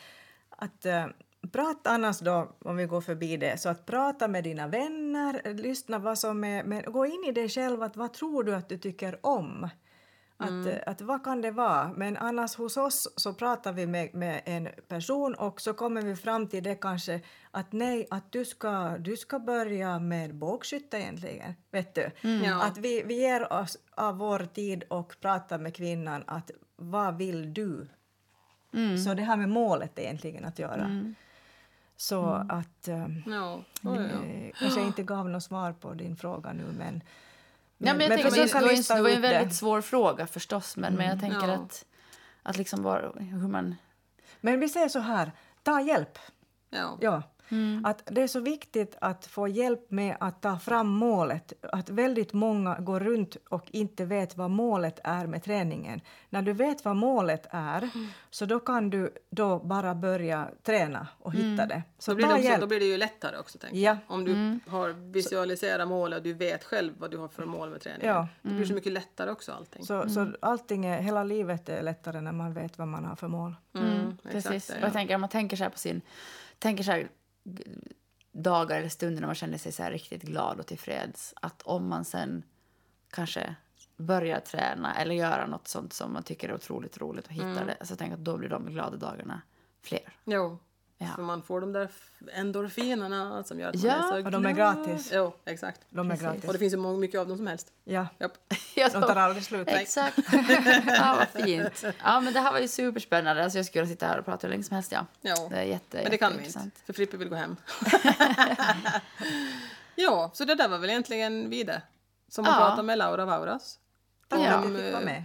att eh, prata annars då, om vi går förbi det, så att prata med dina vänner, lyssna vad som är, men gå in i dig själv, att vad tror du att du tycker om? Att, eh, att vad kan det vara? Men annars hos oss så pratar vi med, med en person och så kommer vi fram till det kanske att nej, att du ska, du ska börja med bågskytte egentligen. Vet du? Ja. Att vi, vi ger oss av vår tid och pratar med kvinnan att vad vill du? Så det har med målet egentligen att göra. Så att... Um, Ja, oj. eh, kanske jag inte (gasps) gav något svar på din fråga nu men... Ja, men jag tänker, försöka det, var det var en ut det. väldigt svår fråga förstås men, men jag tänker Ja. att, att liksom var, hur man... Men vi säger så här, ta hjälp. Ja. Ja. Att det är så viktigt att få hjälp med att ta fram målet. Att väldigt många går runt och inte vet vad målet är med träningen. När du vet vad målet är så då kan du då bara börja träna och hitta det. Så Då blir, det också, hjälp. då blir det ju lättare också. Tänker Ja. Om du har visualiserat målet och du vet själv vad du har för mål med träningen. Ja. Det blir så mycket lättare också allting. Så, så allting är, hela livet är lättare när man vet vad man har för mål. Mm, Precis. exakt Och jag ja. tänker, om man tänker så här på sin... Tänker så här, dagar eller stunder när man känner sig så riktigt glad och tillfreds. Att om man sen kanske börjar träna eller göra något sånt som man tycker är otroligt roligt och hittar det. Så tänker att då blir de glada dagarna fler. Jo, Ja. för man får de där endorfinerna som gör att Ja, man är så och de är glad. gratis. Jo, exakt. De är Precis. gratis. Och det finns ju mycket av dem som helst. Ja, Japp. (laughs) Jag de tar aldrig slut. Exakt. (laughs) ja, vad fint. Ja, men det här var ju superspännande. Alltså, jag skulle sitta här och prata hur länge som helst. Ja. Ja. Det är jätte, Men det kan vi inte, för Frippe vill gå hem. (laughs) ja, så det där var väl egentligen vi det. Som att Ja. prata med Laura Vauras. Tack Ja. för att du fick vara med.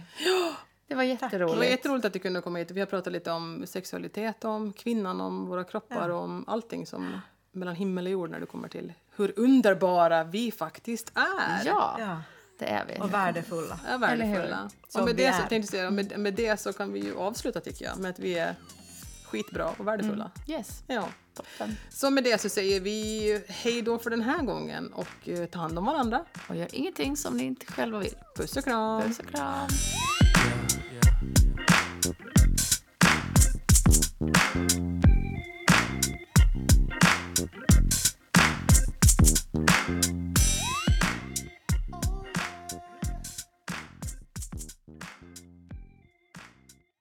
Det var Det jätteroligt. var jätteroligt att du kunde komma hit. Vi har pratat lite om sexualitet, om kvinnan, om våra kroppar och om allting som mellan himmel och jord när du kommer till hur underbara vi faktiskt är. Ja, Ja. det är vi. Och värdefulla. är värdefulla. Och med det, så, är. tänkte jag säga, med, med det så kan vi ju avsluta tycker jag med att vi är skitbra och värdefulla. Yes, Ja. toppen. Så med det så säger vi hej då för den här gången och eh, ta hand om varandra. Och gör ingenting som ni inte själva vill. Puss och kram! Puss och kram. Thank you.